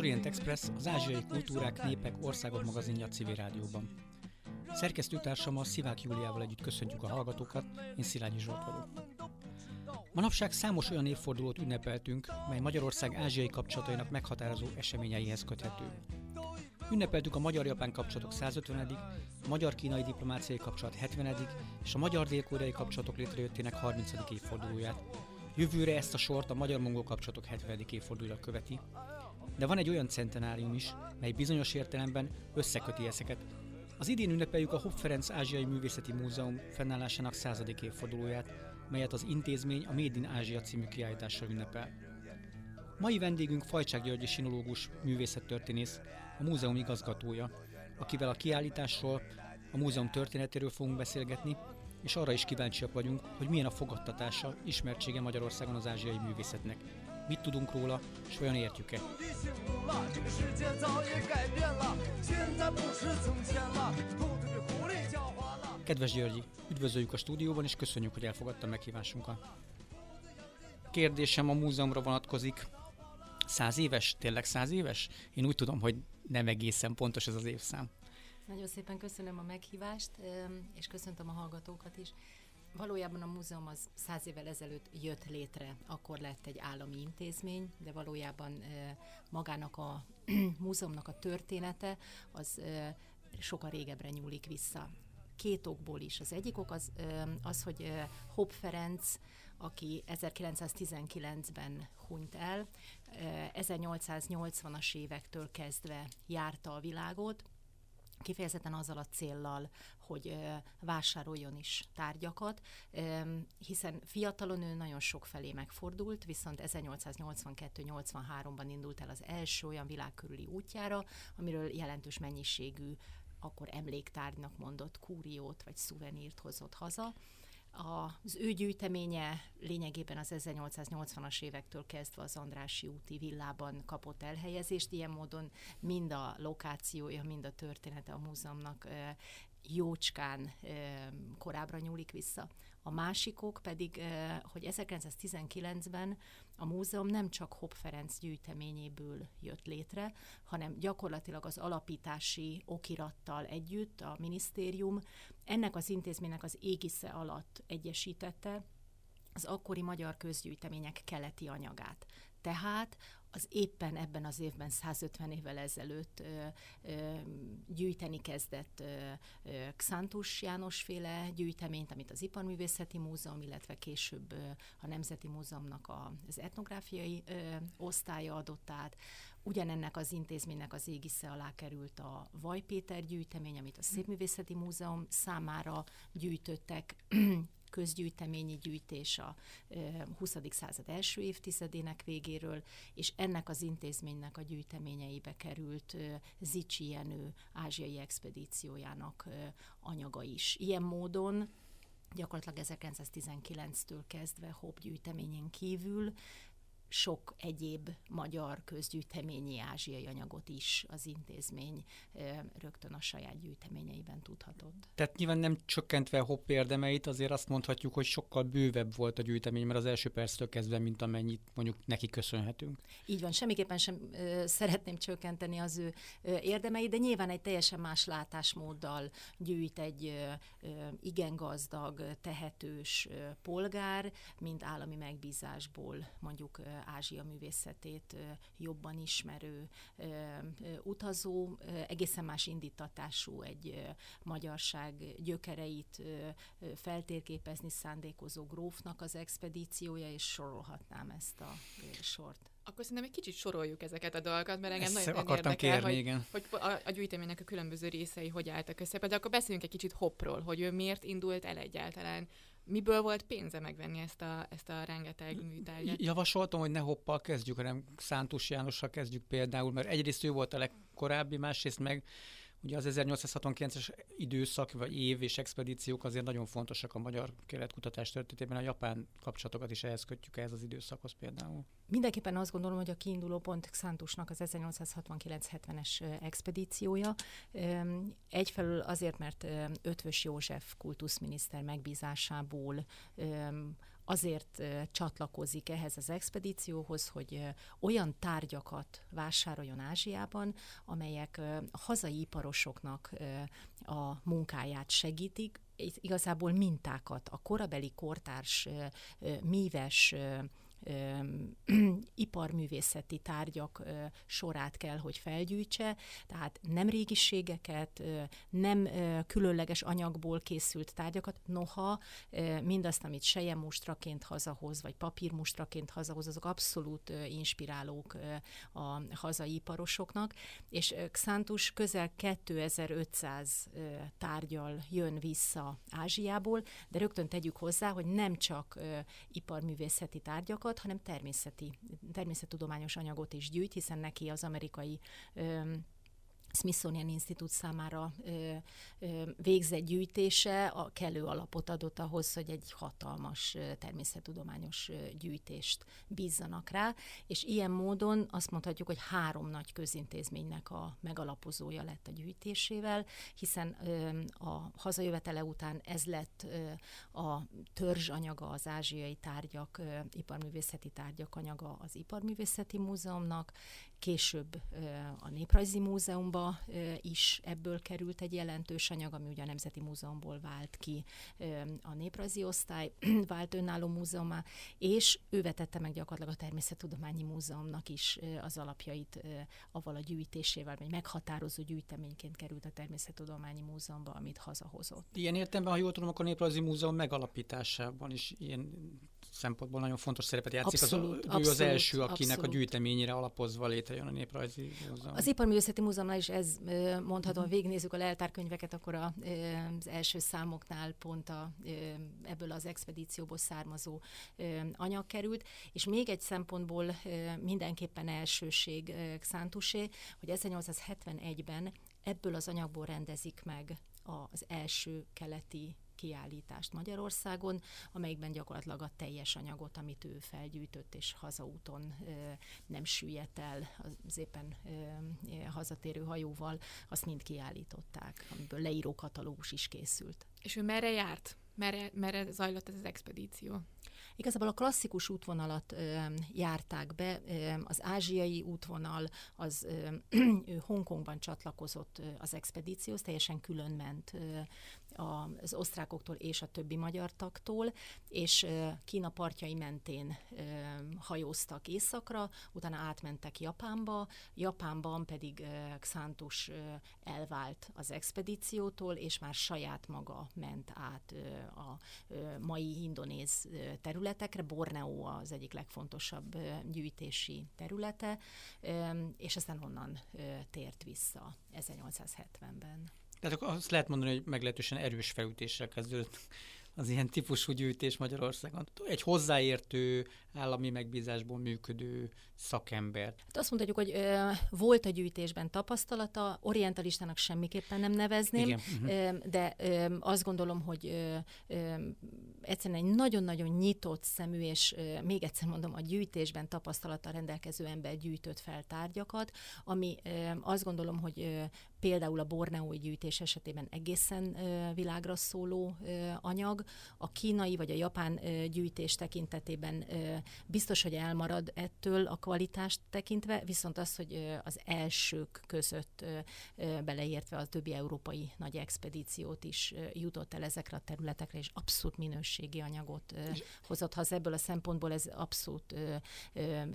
Orient Express az ázsiai kultúrák, népek, országok magazinja civil rádióban. Szerkesztőtársammal Szivák Júliával együtt köszöntjük a hallgatókat, én Szilágyi Zsolt vagyok. Manapság számos olyan évfordulót ünnepeltünk, mely Magyarország ázsiai kapcsolatainak meghatározó eseményeihez köthető. Ünnepeltük a magyar-japán kapcsolatok 150 a magyar-kínai diplomáciai kapcsolat 70 és a magyar-dél-koreai kapcsolatok létrejöttének 30. évfordulóját. Jövőre ezt a sort a magyar-mongol kapcsolatok 70. évfordulója követi, de van egy olyan centenárium is, mely bizonyos értelemben összeköti ezeket. Az idén ünnepeljük a Hopp Ferenc Ázsiai Művészeti Múzeum fennállásának századik évfordulóját, melyet az intézmény a Made in Ázsia című kiállítással ünnepel. Mai vendégünk Fajcsák Györgyi sinológus, művészettörténész, a múzeum igazgatója, akivel a kiállításról, a múzeum történetéről fogunk beszélgetni, és arra is kíváncsiak vagyunk, hogy milyen a fogadtatása, ismertsége Magyarországon az ázsiai művészetnek. Mit tudunk róla, és olyan értjük-e? Kedves Györgyi, üdvözöljük a stúdióban, és köszönjük, hogy elfogadta meghívásunkat. Kérdésem a múzeumra vonatkozik. Száz éves? Tényleg száz éves? Én úgy tudom, hogy nem egészen pontos ez az évszám. Nagyon szépen köszönöm a meghívást, és köszöntöm a hallgatókat is. Valójában a múzeum az száz évvel ezelőtt jött létre, akkor lett egy állami intézmény, de valójában magának a múzeumnak a története az sokkal régebbre nyúlik vissza. Két okból is. Az egyik ok az, az hogy Hopp Ferenc, aki 1919-ben hunyt el, 1880-as évektől kezdve járta a világot, kifejezetten azzal a céllal, hogy vásároljon is tárgyakat, hiszen fiatalon ő nagyon sok felé megfordult, viszont 1882-83-ban indult el az első olyan világkörüli útjára, amiről jelentős mennyiségű akkor emléktárgynak mondott kúriót vagy szuvenírt hozott haza. Az ő gyűjteménye lényegében az 1880-as évektől kezdve az Andrási úti villában kapott elhelyezést, ilyen módon mind a lokációja, mind a története a múzeumnak jócskán korábbra nyúlik vissza. A másikok pedig, hogy 1919-ben a múzeum nem csak Hopp Ferenc gyűjteményéből jött létre, hanem gyakorlatilag az alapítási okirattal együtt a minisztérium ennek az intézménynek az égisze alatt egyesítette az akkori magyar közgyűjtemények keleti anyagát. Tehát az éppen ebben az évben 150 évvel ezelőtt ö, ö, gyűjteni kezdett ö, ö, Xantus János féle gyűjteményt, amit az Iparművészeti Múzeum, illetve később ö, a Nemzeti Múzeumnak a, az etnográfiai ö, osztálya adott át. Ugyanennek az intézménynek az égisze alá került a Vajpéter gyűjtemény, amit a Szépművészeti Múzeum számára gyűjtöttek közgyűjteményi gyűjtés a 20. század első évtizedének végéről, és ennek az intézménynek a gyűjteményeibe került Zicsi Jenő ázsiai expedíciójának anyaga is. Ilyen módon gyakorlatilag 1919-től kezdve Hopp gyűjteményén kívül sok egyéb magyar közgyűjteményi ázsiai anyagot is az intézmény rögtön a saját gyűjteményeiben tudhatott. Tehát nyilván nem csökkentve a hopp érdemeit, azért azt mondhatjuk, hogy sokkal bővebb volt a gyűjtemény, mert az első perctől kezdve, mint amennyit mondjuk neki köszönhetünk. Így van, semmiképpen sem ö, szeretném csökkenteni az ő ö, érdemeit, de nyilván egy teljesen más látásmóddal gyűjt egy ö, ö, igen gazdag, tehetős ö, polgár, mint állami megbízásból mondjuk Ázsia művészetét jobban ismerő utazó, egészen más indítatású egy magyarság gyökereit feltérképezni szándékozó grófnak az expedíciója, és sorolhatnám ezt a sort. Akkor szerintem egy kicsit soroljuk ezeket a dolgokat, mert engem Ezt nagyon akartam érdekel, kérni, hogy, igen. hogy a, a gyűjteménynek a különböző részei hogy álltak össze. De akkor beszéljünk egy kicsit Hopról, hogy ő miért indult el egyáltalán miből volt pénze megvenni ezt a, ezt a rengeteg műtárgyat? Javasoltam, hogy ne hoppal kezdjük, hanem Szántus Jánossal kezdjük például, mert egyrészt ő volt a legkorábbi, másrészt meg Ugye az 1869-es időszak vagy év és expedíciók azért nagyon fontosak a magyar keletkutatás történetében, a japán kapcsolatokat is ehhez kötjük ehhez az időszakhoz például. Mindenképpen azt gondolom, hogy a kiinduló pont Xantusnak az 1869-70-es expedíciója. Egyfelől azért, mert Ötvös József kultuszminiszter megbízásából azért csatlakozik ehhez az expedícióhoz, hogy olyan tárgyakat vásároljon Ázsiában, amelyek hazai iparosoknak a munkáját segítik, igazából mintákat, a korabeli kortárs míves iparművészeti tárgyak sorát kell, hogy felgyűjtse, tehát nem régiségeket, nem különleges anyagból készült tárgyakat, noha mindazt, amit sejemustraként hazahoz, vagy papírmustraként hazahoz, azok abszolút inspirálók a hazai iparosoknak, és Xantus közel 2500 tárgyal jön vissza Ázsiából, de rögtön tegyük hozzá, hogy nem csak iparművészeti tárgyakat, anyagokat, hanem természeti, természettudományos anyagot is gyűjt, hiszen neki az amerikai Smithsonian Institute számára ö, ö, végzett gyűjtése a kellő alapot adott ahhoz, hogy egy hatalmas természettudományos gyűjtést bízzanak rá, és ilyen módon azt mondhatjuk, hogy három nagy közintézménynek a megalapozója lett a gyűjtésével, hiszen ö, a hazajövetele után ez lett ö, a törzsanyaga az ázsiai tárgyak, ö, iparművészeti tárgyak anyaga az Iparművészeti Múzeumnak, később a Néprajzi Múzeumba is ebből került egy jelentős anyag, ami ugye a Nemzeti Múzeumból vált ki a néprajzi osztály, vált önálló múzeumá, és ő vetette meg gyakorlatilag a Természettudományi Múzeumnak is az alapjait avval a gyűjtésével, vagy meghatározó gyűjteményként került a Természettudományi Múzeumba, amit hazahozott. Ilyen értelemben, ha jól tudom, akkor a Néprajzi Múzeum megalapításában is ilyen szempontból nagyon fontos szerepet játszik. Abszolút, az, abszolút, ő az első, akinek abszolút. a gyűjteményére alapozva létrejön a Néprajzi Múzeum. Az Iparművészeti Múzeumnál is ez mondhatom, uh-huh. végignézzük a leltárkönyveket, akkor a, az első számoknál pont a, ebből az expedícióból származó anyag került, és még egy szempontból mindenképpen elsőség Xantusé, hogy 1871-ben ebből az anyagból rendezik meg az első keleti kiállítást Magyarországon, amelyikben gyakorlatilag a teljes anyagot, amit ő felgyűjtött és hazaúton nem süllyedt el az éppen hazatérő hajóval, azt mind kiállították, amiből leíró katalógus is készült. És ő merre járt? Merre, merre zajlott ez az expedíció? Igazából a klasszikus útvonalat ö, járták be, ö, az ázsiai útvonal, az ö, Hongkongban csatlakozott az expedícióhoz, teljesen külön ment ö, az osztrákoktól és a többi magyar taktól, és Kína partjai mentén hajóztak északra, utána átmentek Japánba, Japánban pedig Xantus elvált az expedíciótól, és már saját maga ment át a mai indonéz területekre. Borneo az egyik legfontosabb gyűjtési területe, és aztán onnan tért vissza 1870-ben. Tehát azt lehet mondani, hogy meglehetősen erős felütésre kezdődött az ilyen típusú gyűjtés Magyarországon. Egy hozzáértő, állami megbízásból működő szakember. Hát azt mondhatjuk, hogy ö, volt a gyűjtésben tapasztalata, orientalistának semmiképpen nem nevezném, Igen. Ö, de ö, azt gondolom, hogy ö, ö, egyszerűen egy nagyon-nagyon nyitott szemű, és ö, még egyszer mondom, a gyűjtésben tapasztalattal rendelkező ember gyűjtött fel tárgyakat, ami ö, azt gondolom, hogy ö, például a borneói gyűjtés esetében egészen világra szóló anyag, a kínai vagy a japán gyűjtés tekintetében biztos, hogy elmarad ettől a kvalitást tekintve, viszont az, hogy az elsők között beleértve a többi európai nagy expedíciót is jutott el ezekre a területekre, és abszolút minőségi anyagot hozott haza. Ebből a szempontból ez abszolút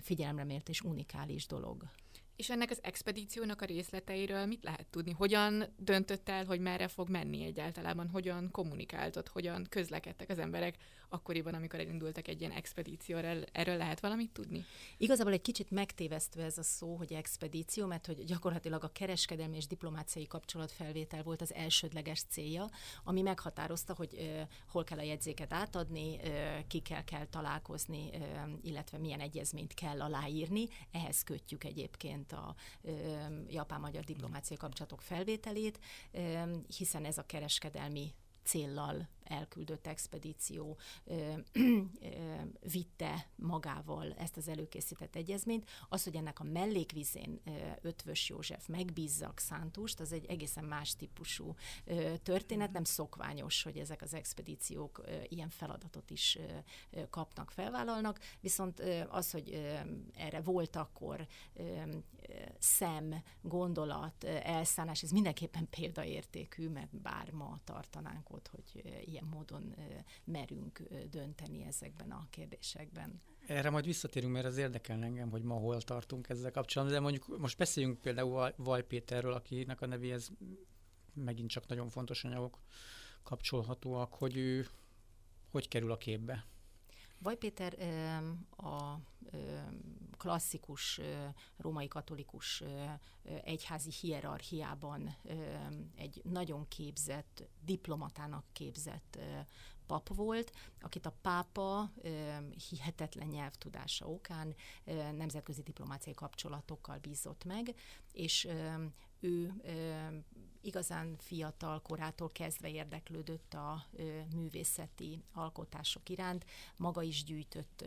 figyelemre mért és unikális dolog. És ennek az expedíciónak a részleteiről mit lehet tudni? Hogyan döntött el, hogy merre fog menni egyáltalán? Hogyan kommunikáltott? Hogyan közlekedtek az emberek akkoriban, amikor elindultak egy ilyen expedícióra? Erről lehet valamit tudni? Igazából egy kicsit megtévesztve ez a szó, hogy expedíció, mert hogy gyakorlatilag a kereskedelmi és diplomáciai kapcsolatfelvétel volt az elsődleges célja, ami meghatározta, hogy uh, hol kell a jegyzéket átadni, uh, kikkel kell találkozni, uh, illetve milyen egyezményt kell aláírni. Ehhez kötjük egyébként mint a japán-magyar diplomáciai kapcsolatok felvételét, hiszen ez a kereskedelmi céllal elküldött expedíció vitte magával ezt az előkészített egyezményt. Az, hogy ennek a mellékvizén Ötvös József megbízza Szántust, az egy egészen más típusú történet, nem szokványos, hogy ezek az expedíciók ilyen feladatot is kapnak, felvállalnak, viszont az, hogy erre volt akkor szem, gondolat, elszállás, ez mindenképpen példaértékű, mert bár ma tartanánk ott, hogy ilyen módon merünk dönteni ezekben a kérdésekben. Erre majd visszatérünk, mert az érdekel engem, hogy ma hol tartunk ezzel kapcsolatban, de mondjuk most beszéljünk például Vaj Péterről, akinek a nevéhez megint csak nagyon fontos anyagok kapcsolhatóak, hogy ő hogy kerül a képbe. Vaj Péter a klasszikus római katolikus egyházi hierarchiában egy nagyon képzett, diplomatának képzett pap volt, akit a pápa hihetetlen nyelvtudása okán nemzetközi diplomáciai kapcsolatokkal bízott meg, és ő igazán fiatal korától kezdve érdeklődött a művészeti alkotások iránt, maga is gyűjtött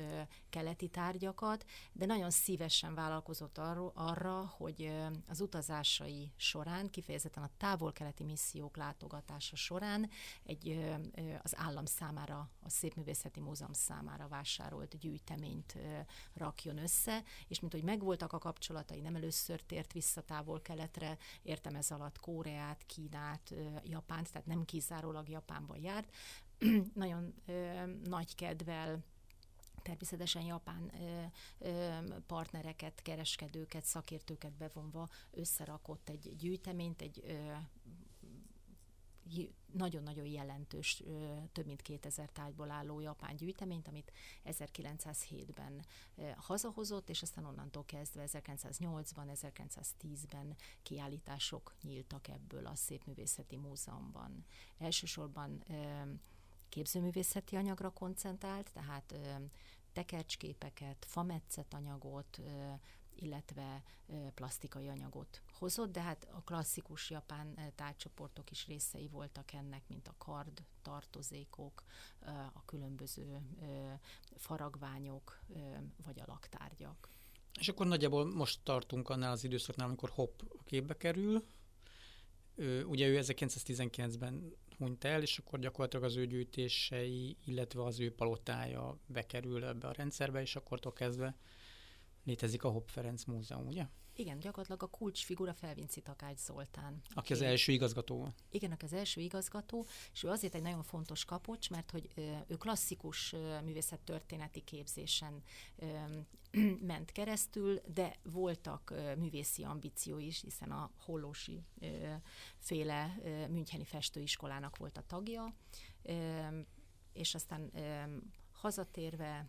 keleti tárgyakat, de nagyon szívesen vállalkozott arra, arra hogy az utazásai során, kifejezetten a távol-keleti missziók látogatása során egy az állam számára, a Szépművészeti Múzeum számára vásárolt gyűjteményt rakjon össze, és mint hogy megvoltak a kapcsolatai, nem először tért vissza távol-keletre, értem ez alatt Kóreát, Koreát, Kínát, Japánt, tehát nem kizárólag Japánban járt. Nagyon nagy kedvel természetesen japán ö, ö, partnereket, kereskedőket, szakértőket bevonva összerakott egy gyűjteményt, egy ö, nagyon-nagyon jelentős, több mint 2000 tájból álló japán gyűjteményt, amit 1907-ben hazahozott, és aztán onnantól kezdve 1908-ban, 1910-ben kiállítások nyíltak ebből a Szépművészeti Múzeumban. Elsősorban képzőművészeti anyagra koncentrált, tehát tekercsképeket, fametszet anyagot, illetve plastikai anyagot hozott, de hát a klasszikus japán tárcsoportok is részei voltak ennek, mint a kard, tartozékok, a különböző faragványok, vagy a laktárgyak. És akkor nagyjából most tartunk annál az időszaknál, amikor Hopp képbe kerül. Ugye ő 1919-ben hunyt el, és akkor gyakorlatilag az ő gyűjtései, illetve az ő palotája bekerül ebbe a rendszerbe, és akkor kezdve létezik a Hopp Ferenc Múzeum, ugye? Igen, gyakorlatilag a kulcsfigura Felvinci Takács Zoltán. Aki az első igazgató. Igen, aki az első igazgató, és ő azért egy nagyon fontos kapocs, mert hogy ő klasszikus művészettörténeti képzésen ment keresztül, de voltak művészi ambíció is, hiszen a Hollósi féle Müncheni festőiskolának volt a tagja, és aztán hazatérve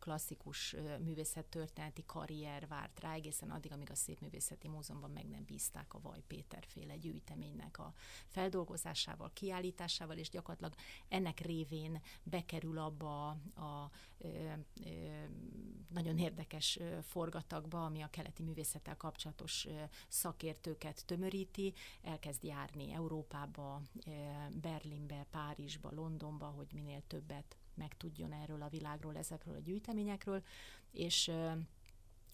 klasszikus művészettörténeti karrier várt rá, egészen addig, amíg a Szépművészeti Múzeumban meg nem bízták a Vaj Péter féle gyűjteménynek a feldolgozásával, kiállításával, és gyakorlatilag ennek révén bekerül abba a, a ö, ö, nagyon érdekes forgatagba, ami a keleti művészettel kapcsolatos szakértőket tömöríti, elkezd járni Európába, Berlinbe, Párizsba, Londonba, hogy minél többet megtudjon erről a világról, ezekről a gyűjteményekről, és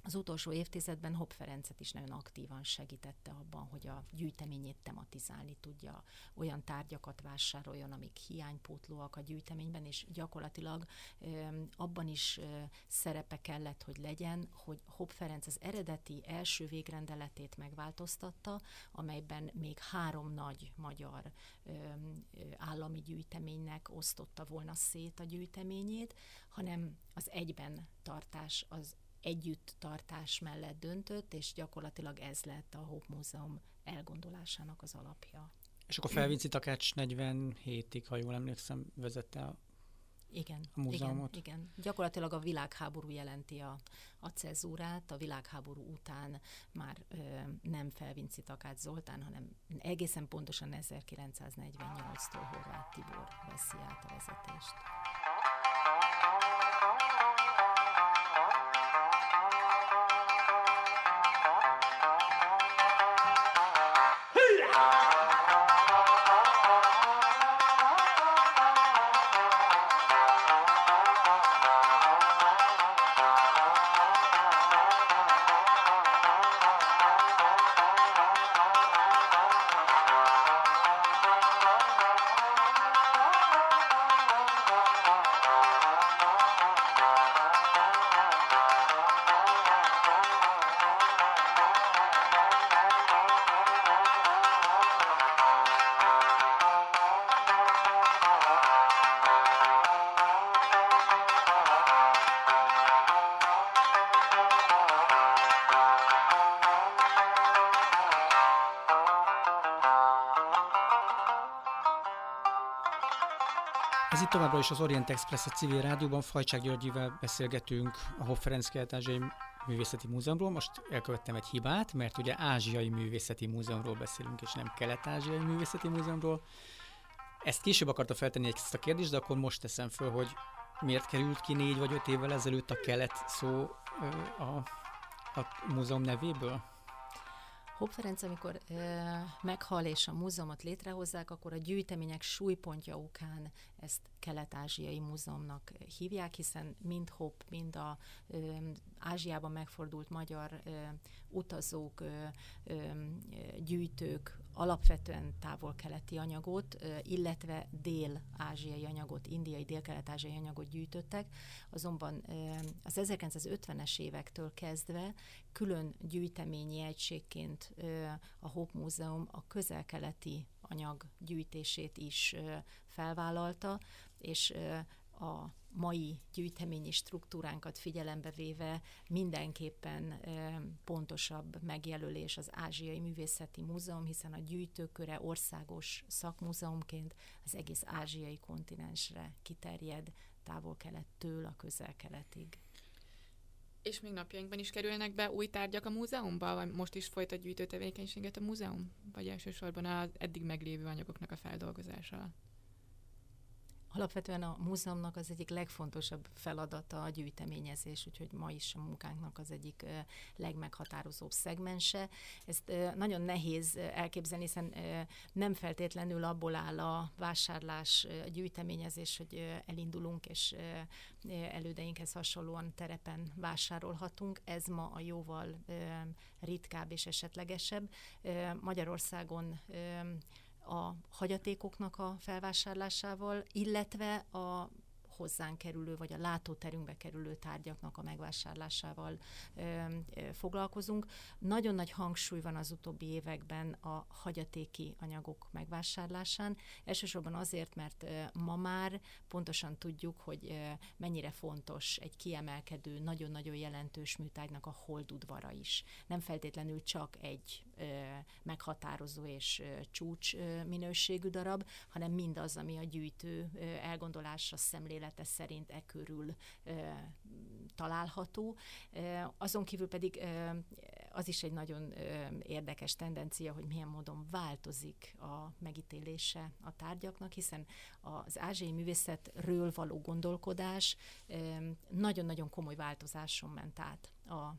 az utolsó évtizedben Hopp Ferencet is nagyon aktívan segítette abban, hogy a gyűjteményét tematizálni tudja, olyan tárgyakat vásároljon, amik hiánypótlóak a gyűjteményben, és gyakorlatilag abban is szerepe kellett, hogy legyen, hogy Hopp Ferenc az eredeti első végrendeletét megváltoztatta, amelyben még három nagy magyar állami gyűjteménynek osztotta volna szét a gyűjteményét, hanem az egyben tartás, az együtt tartás mellett döntött, és gyakorlatilag ez lett a Hope Múzeum elgondolásának az alapja. És akkor Felvinci Takács 47-ig, ha jól emlékszem, vezette a igen, a múzeumot. Igen, igen. Gyakorlatilag a világháború jelenti a, a cezúrát. A világháború után már ö, nem Felvinci Takács Zoltán, hanem egészen pontosan 1948-tól Horváth Tibor veszi át a vezetést. Thank you. Itt továbbra is az Orient Express a civil rádióban. Fajcsák Györgyivel beszélgetünk a Hoff Ferenc Kelet-Ázsiai Művészeti Múzeumról. Most elkövettem egy hibát, mert ugye Ázsiai Művészeti Múzeumról beszélünk, és nem Kelet-Ázsiai Művészeti Múzeumról. Ezt később akarta feltenni ezt a kérdést, de akkor most teszem föl, hogy miért került ki négy vagy öt évvel ezelőtt a kelet szó a, a múzeum nevéből? Hopp Ferenc, amikor e, meghal és a múzeumot létrehozzák, akkor a gyűjtemények súlypontja okán ezt kelet-ázsiai múzeumnak hívják, hiszen mind Hopp, mind a e, Ázsiában megfordult magyar e, utazók, e, e, gyűjtők alapvetően távol-keleti anyagot, illetve dél-ázsiai anyagot, indiai, dél-kelet-ázsiai anyagot gyűjtöttek, azonban az 1950-es évektől kezdve külön gyűjteményi egységként a Hope Múzeum a közel-keleti anyag gyűjtését is felvállalta, és a mai gyűjteményi struktúránkat figyelembe véve mindenképpen pontosabb megjelölés az Ázsiai Művészeti Múzeum, hiszen a gyűjtőköre országos szakmúzeumként az egész ázsiai kontinensre kiterjed, távol-kelettől a közel-keletig. És még napjainkban is kerülnek be új tárgyak a múzeumba, vagy most is folytat gyűjtő tevékenységet a múzeum? Vagy elsősorban az eddig meglévő anyagoknak a feldolgozása? Alapvetően a múzeumnak az egyik legfontosabb feladata a gyűjteményezés, úgyhogy ma is a munkánknak az egyik legmeghatározóbb szegmense. Ezt nagyon nehéz elképzelni, hiszen nem feltétlenül abból áll a vásárlás, a gyűjteményezés, hogy elindulunk és elődeinkhez hasonlóan terepen vásárolhatunk. Ez ma a jóval ritkább és esetlegesebb. Magyarországon a hagyatékoknak a felvásárlásával, illetve a hozzánk kerülő, vagy a látóterünkbe kerülő tárgyaknak a megvásárlásával ö, ö, foglalkozunk. Nagyon nagy hangsúly van az utóbbi években a hagyatéki anyagok megvásárlásán. Elsősorban azért, mert ö, ma már pontosan tudjuk, hogy ö, mennyire fontos egy kiemelkedő, nagyon-nagyon jelentős műtárgynak a holdudvara is. Nem feltétlenül csak egy meghatározó és csúcs minőségű darab, hanem mindaz, ami a gyűjtő ö, elgondolásra, szemlélet elmélete szerint e körül található. Azon kívül pedig az is egy nagyon érdekes tendencia, hogy milyen módon változik a megítélése a tárgyaknak, hiszen az ázsiai művészetről való gondolkodás nagyon-nagyon komoly változáson ment át a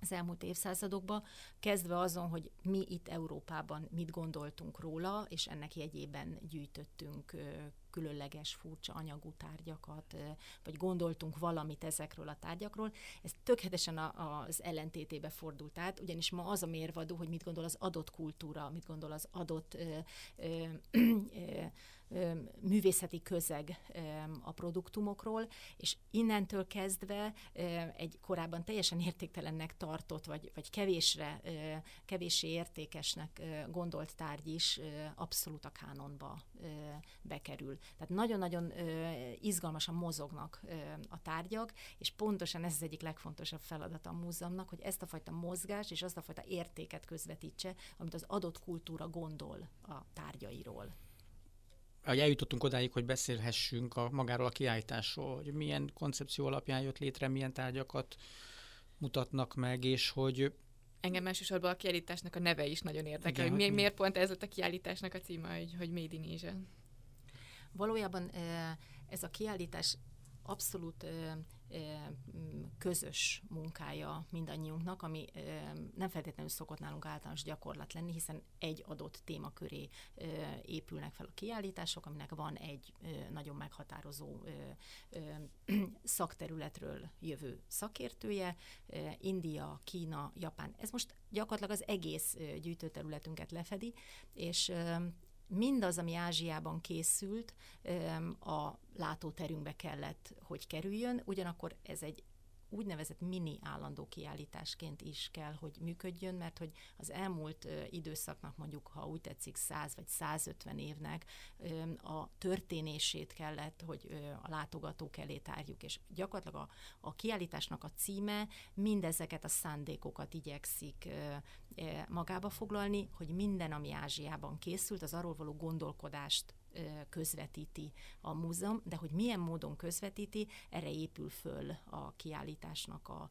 az elmúlt évszázadokban, kezdve azon, hogy mi itt Európában mit gondoltunk róla, és ennek jegyében gyűjtöttünk különleges, furcsa anyagú tárgyakat, vagy gondoltunk valamit ezekről a tárgyakról. Ez tökéletesen az ellentétébe fordult át, ugyanis ma az a mérvadó, hogy mit gondol az adott kultúra, mit gondol az adott ö, ö, ö, művészeti közeg a produktumokról, és innentől kezdve egy korábban teljesen értéktelennek tartott, vagy, vagy kevésre, kevéssé értékesnek gondolt tárgy is abszolút a kánonba bekerül. Tehát nagyon-nagyon izgalmasan mozognak a tárgyak, és pontosan ez az egyik legfontosabb feladata a múzeumnak, hogy ezt a fajta mozgást és azt a fajta értéket közvetítse, amit az adott kultúra gondol a tárgyairól hogy eljutottunk odáig, hogy beszélhessünk a, magáról a kiállításról, hogy milyen koncepció alapján jött létre, milyen tárgyakat mutatnak meg, és hogy Engem elsősorban a kiállításnak a neve is nagyon érdekel, Igen, hogy, hogy miért pont ez lett a kiállításnak a címe, hogy, hogy Made in Asia. Valójában ez a kiállítás abszolút közös munkája mindannyiunknak, ami nem feltétlenül szokott nálunk általános gyakorlat lenni, hiszen egy adott témaköré épülnek fel a kiállítások, aminek van egy nagyon meghatározó szakterületről jövő szakértője, India, Kína, Japán. Ez most gyakorlatilag az egész gyűjtőterületünket lefedi, és mindaz, ami Ázsiában készült, a látóterünkbe kellett, hogy kerüljön, ugyanakkor ez egy úgynevezett mini állandó kiállításként is kell, hogy működjön, mert hogy az elmúlt időszaknak mondjuk, ha úgy tetszik, 100 vagy 150 évnek a történését kellett, hogy a látogatók elé tárjuk, és gyakorlatilag a, a kiállításnak a címe mindezeket a szándékokat igyekszik magába foglalni, hogy minden, ami Ázsiában készült, az arról való gondolkodást közvetíti a múzeum, de hogy milyen módon közvetíti, erre épül föl a kiállításnak a,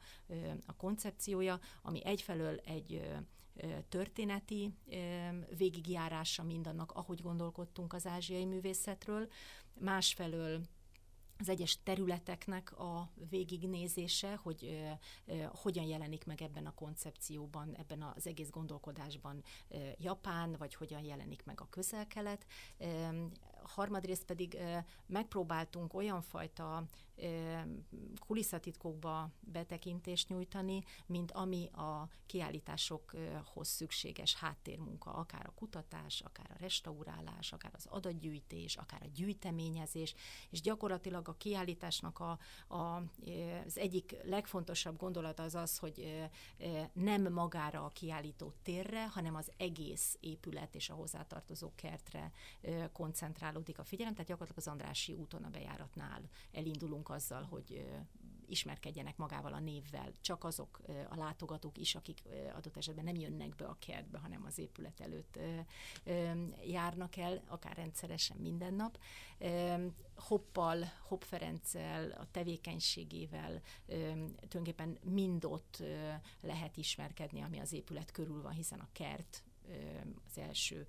a koncepciója, ami egyfelől egy történeti végigjárása mindannak, ahogy gondolkodtunk az ázsiai művészetről, másfelől az egyes területeknek a végignézése, hogy ö, ö, hogyan jelenik meg ebben a koncepcióban, ebben az egész gondolkodásban ö, Japán, vagy hogyan jelenik meg a közel-kelet. Harmadrészt pedig megpróbáltunk olyan fajta kulisszatitkokba betekintést nyújtani, mint ami a kiállításokhoz szükséges háttérmunka, akár a kutatás, akár a restaurálás, akár az adatgyűjtés, akár a gyűjteményezés, és gyakorlatilag a kiállításnak a, a, az egyik legfontosabb gondolata az az, hogy nem magára a kiállító térre, hanem az egész épület és a hozzátartozó kertre koncentrálódik a figyelem, tehát gyakorlatilag az Andrási úton a bejáratnál elindulunk azzal, hogy ismerkedjenek magával a névvel, csak azok a látogatók is, akik adott esetben nem jönnek be a kertbe, hanem az épület előtt járnak el, akár rendszeresen minden nap. Hoppal, Hopp Ferenccel, a tevékenységével tulajdonképpen mind ott lehet ismerkedni, ami az épület körül van, hiszen a kert az első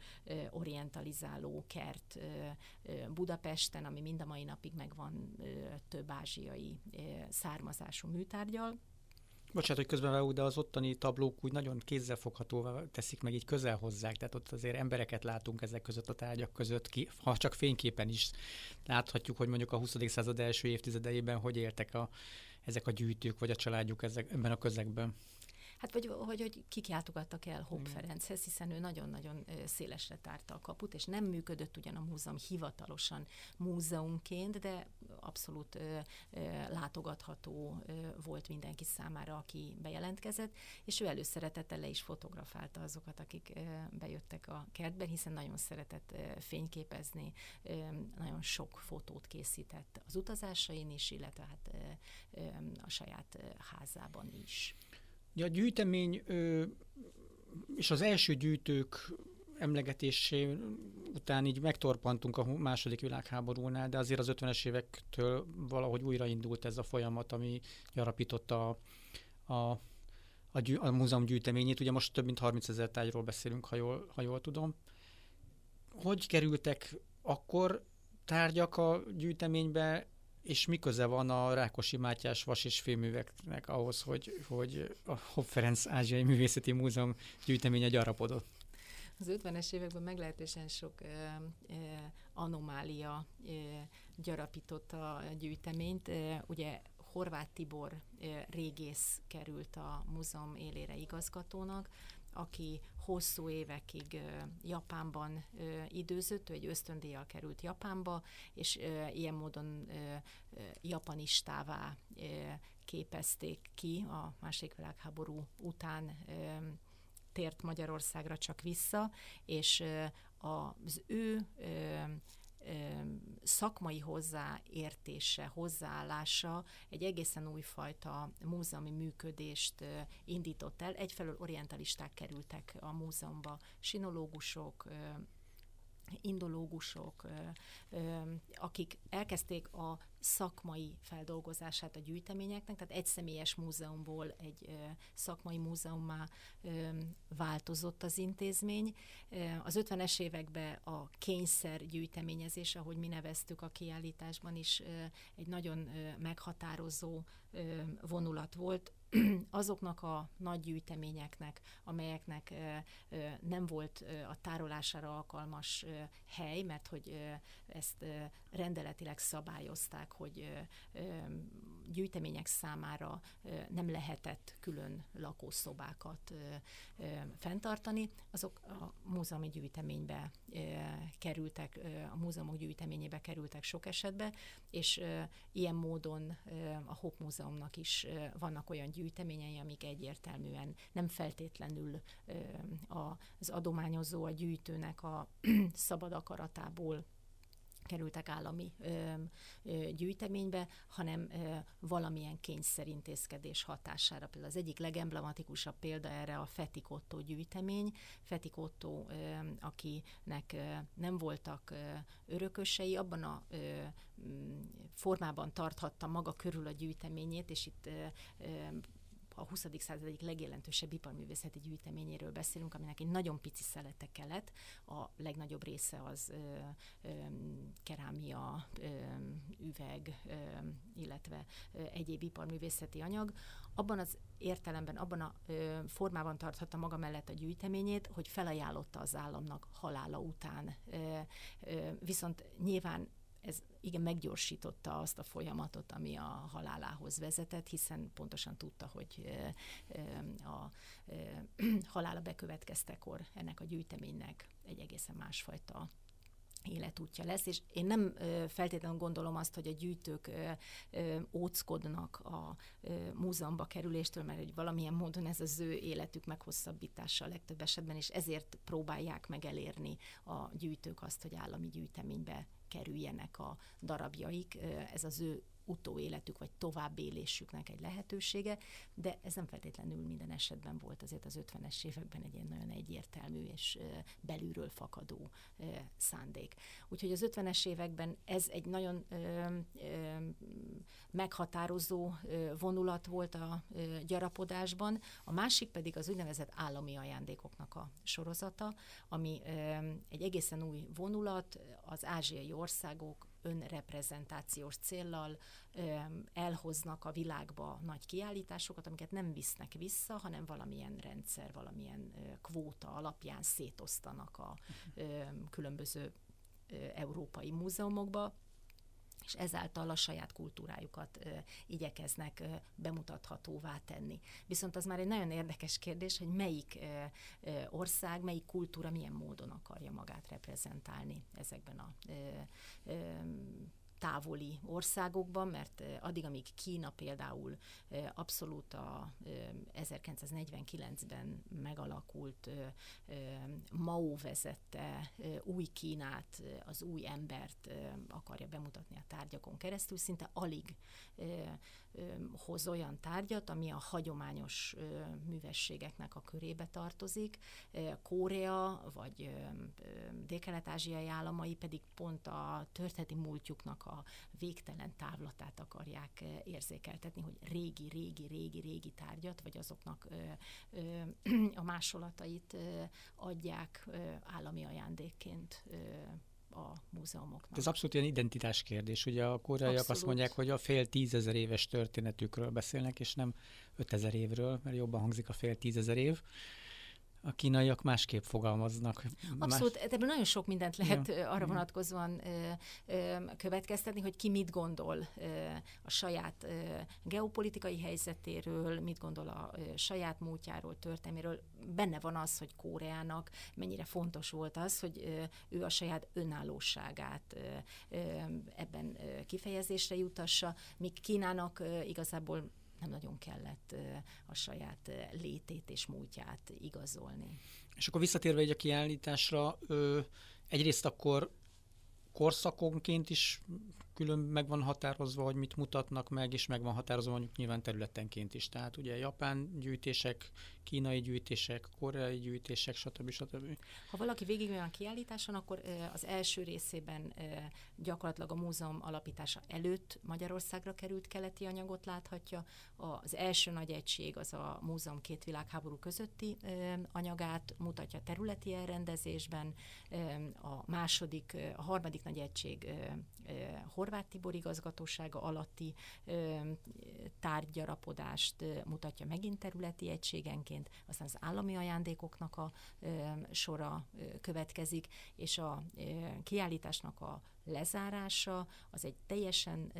orientalizáló kert Budapesten, ami mind a mai napig megvan több ázsiai származású műtárgyal. Bocsánat, hogy közben de az ottani tablók úgy nagyon kézzelfoghatóvá teszik, meg így közel hozzák, tehát ott azért embereket látunk ezek között a tárgyak között, ki, ha csak fényképen is láthatjuk, hogy mondjuk a 20. század első évtizedeiben hogy éltek a, ezek a gyűjtők, vagy a családjuk ezek, ebben a közegben. Hát vagy hogy, hogy kik játogattak el Hopp mm. Ferenchez, hiszen ő nagyon-nagyon szélesre tárta a kaput, és nem működött ugyan a múzeum hivatalosan múzeumként, de abszolút ö, ö, látogatható ö, volt mindenki számára, aki bejelentkezett, és ő előszeretettel le is fotografálta azokat, akik ö, bejöttek a kertben, hiszen nagyon szeretett ö, fényképezni, ö, nagyon sok fotót készített az utazásain is, illetve hát ö, ö, a saját házában is. Ja, a gyűjtemény és az első gyűjtők emlegetésé után így megtorpantunk a második világháborúnál, de azért az 50-es évektől valahogy újraindult ez a folyamat, ami gyarapította a, a, a, gyű, a múzeum gyűjteményét. Ugye most több mint 30 ezer tájról beszélünk, ha jól, ha jól tudom. Hogy kerültek akkor tárgyak a gyűjteménybe, és mi köze van a Rákosi Mátyás vas és féműveknek ahhoz, hogy, hogy a Hopp Ferenc Ázsiai Művészeti Múzeum gyűjteménye gyarapodott? Az 50-es években meglehetősen sok ö, ö, anomália ö, gyarapította a gyűjteményt. Ö, ugye Horváth Tibor régész került a múzeum élére igazgatónak, aki hosszú évekig Japánban időzött, ő egy ösztöndíjjal került Japánba, és ilyen módon japanistává képezték ki a második világháború után tért Magyarországra csak vissza, és az ő szakmai hozzáértése, hozzáállása egy egészen újfajta múzeumi működést indított el. Egyfelől orientalisták kerültek a múzeumba, sinológusok, indológusok, akik elkezdték a szakmai feldolgozását a gyűjteményeknek, tehát egy személyes múzeumból egy szakmai múzeummá változott az intézmény. Az 50-es években a kényszer gyűjteményezés, ahogy mi neveztük a kiállításban is, egy nagyon meghatározó vonulat volt, azoknak a nagy gyűjteményeknek, amelyeknek nem volt a tárolására alkalmas hely, mert hogy ezt rendeletileg szabályozták, hogy gyűjtemények számára nem lehetett külön lakószobákat fenntartani, azok a múzeumi gyűjteménybe kerültek, a múzeumok gyűjteményébe kerültek sok esetben, és ilyen módon a Hopp Múzeumnak is vannak olyan gyűjteményei, amik egyértelműen nem feltétlenül az adományozó, a gyűjtőnek a szabad akaratából kerültek állami ö, ö, gyűjteménybe, hanem ö, valamilyen kényszerintézkedés hatására. Például az egyik legemblematikusabb példa erre a Fetikotto gyűjtemény. Fetikotto, ö, akinek ö, nem voltak ö, örökösei, abban a ö, formában tarthatta maga körül a gyűjteményét, és itt ö, ö, a 20. század egyik legjelentősebb iparművészeti gyűjteményéről beszélünk, aminek egy nagyon pici szelete kelet, a legnagyobb része az ö, ö, kerámia, ö, üveg, ö, illetve ö, egyéb iparművészeti anyag. Abban az értelemben, abban a ö, formában tarthatta maga mellett a gyűjteményét, hogy felajánlotta az államnak halála után. Ö, ö, viszont nyilván ez igen meggyorsította azt a folyamatot, ami a halálához vezetett, hiszen pontosan tudta, hogy a halála bekövetkeztekor ennek a gyűjteménynek egy egészen másfajta életútja lesz, és én nem feltétlenül gondolom azt, hogy a gyűjtők óckodnak a múzeumba kerüléstől, mert hogy valamilyen módon ez az ő életük meghosszabbítása a legtöbb esetben, és ezért próbálják meg elérni a gyűjtők azt, hogy állami gyűjteménybe kerüljenek a darabjaik. Ez az ő utóéletük vagy továbbélésüknek egy lehetősége, de ez nem feltétlenül minden esetben volt azért az 50-es években egy ilyen nagyon egyértelmű és belülről fakadó szándék. Úgyhogy az 50-es években ez egy nagyon meghatározó vonulat volt a gyarapodásban, a másik pedig az úgynevezett állami ajándékoknak a sorozata, ami egy egészen új vonulat, az ázsiai országok önreprezentációs céllal elhoznak a világba nagy kiállításokat, amiket nem visznek vissza, hanem valamilyen rendszer, valamilyen kvóta alapján szétosztanak a különböző európai múzeumokba és ezáltal a saját kultúrájukat ö, igyekeznek ö, bemutathatóvá tenni. Viszont az már egy nagyon érdekes kérdés, hogy melyik ö, ö, ország, melyik kultúra milyen módon akarja magát reprezentálni ezekben a ö, ö, távoli országokban, mert addig, amíg Kína például abszolút a 1949-ben megalakult Mao vezette új Kínát, az új embert akarja bemutatni a tárgyakon keresztül, szinte alig hoz olyan tárgyat, ami a hagyományos művességeknek a körébe tartozik. Korea vagy dél-kelet-ázsiai államai pedig pont a történeti múltjuknak a végtelen távlatát akarják érzékeltetni, hogy régi, régi, régi, régi tárgyat, vagy azoknak a másolatait adják állami ajándékként a múzeumoknak. Ez abszolút ilyen identitás kérdés. Ugye a koreaiak abszolút. azt mondják, hogy a fél tízezer éves történetükről beszélnek, és nem ötezer évről, mert jobban hangzik a fél tízezer év a kínaiak másképp fogalmaznak. Abszolút, Más... ebből nagyon sok mindent lehet ja. arra vonatkozóan ö, ö, következtetni, hogy ki mit gondol ö, a saját ö, geopolitikai helyzetéről, mit gondol a ö, saját múltjáról, történelméről. Benne van az, hogy Koreának mennyire fontos volt az, hogy ö, ő a saját önállóságát ö, ö, ebben ö, kifejezésre jutassa, míg Kínának ö, igazából nem nagyon kellett a saját létét és múltját igazolni. És akkor visszatérve egy a kiállításra, egyrészt akkor korszakonként is külön meg van határozva, hogy mit mutatnak meg, és meg van határozva mondjuk nyilván területenként is. Tehát ugye japán gyűjtések, kínai gyűjtések, koreai gyűjtések, stb. stb. Ha valaki végig a kiállításon, akkor az első részében gyakorlatilag a múzeum alapítása előtt Magyarországra került keleti anyagot láthatja. Az első nagy egység az a múzeum két világháború közötti anyagát mutatja területi elrendezésben, a második, a harmadik nagy egység Horváth Tibor igazgatósága alatti tárgyarapodást mutatja megint területi egységenként, aztán az állami ajándékoknak a sora következik, és a kiállításnak a lezárása az egy teljesen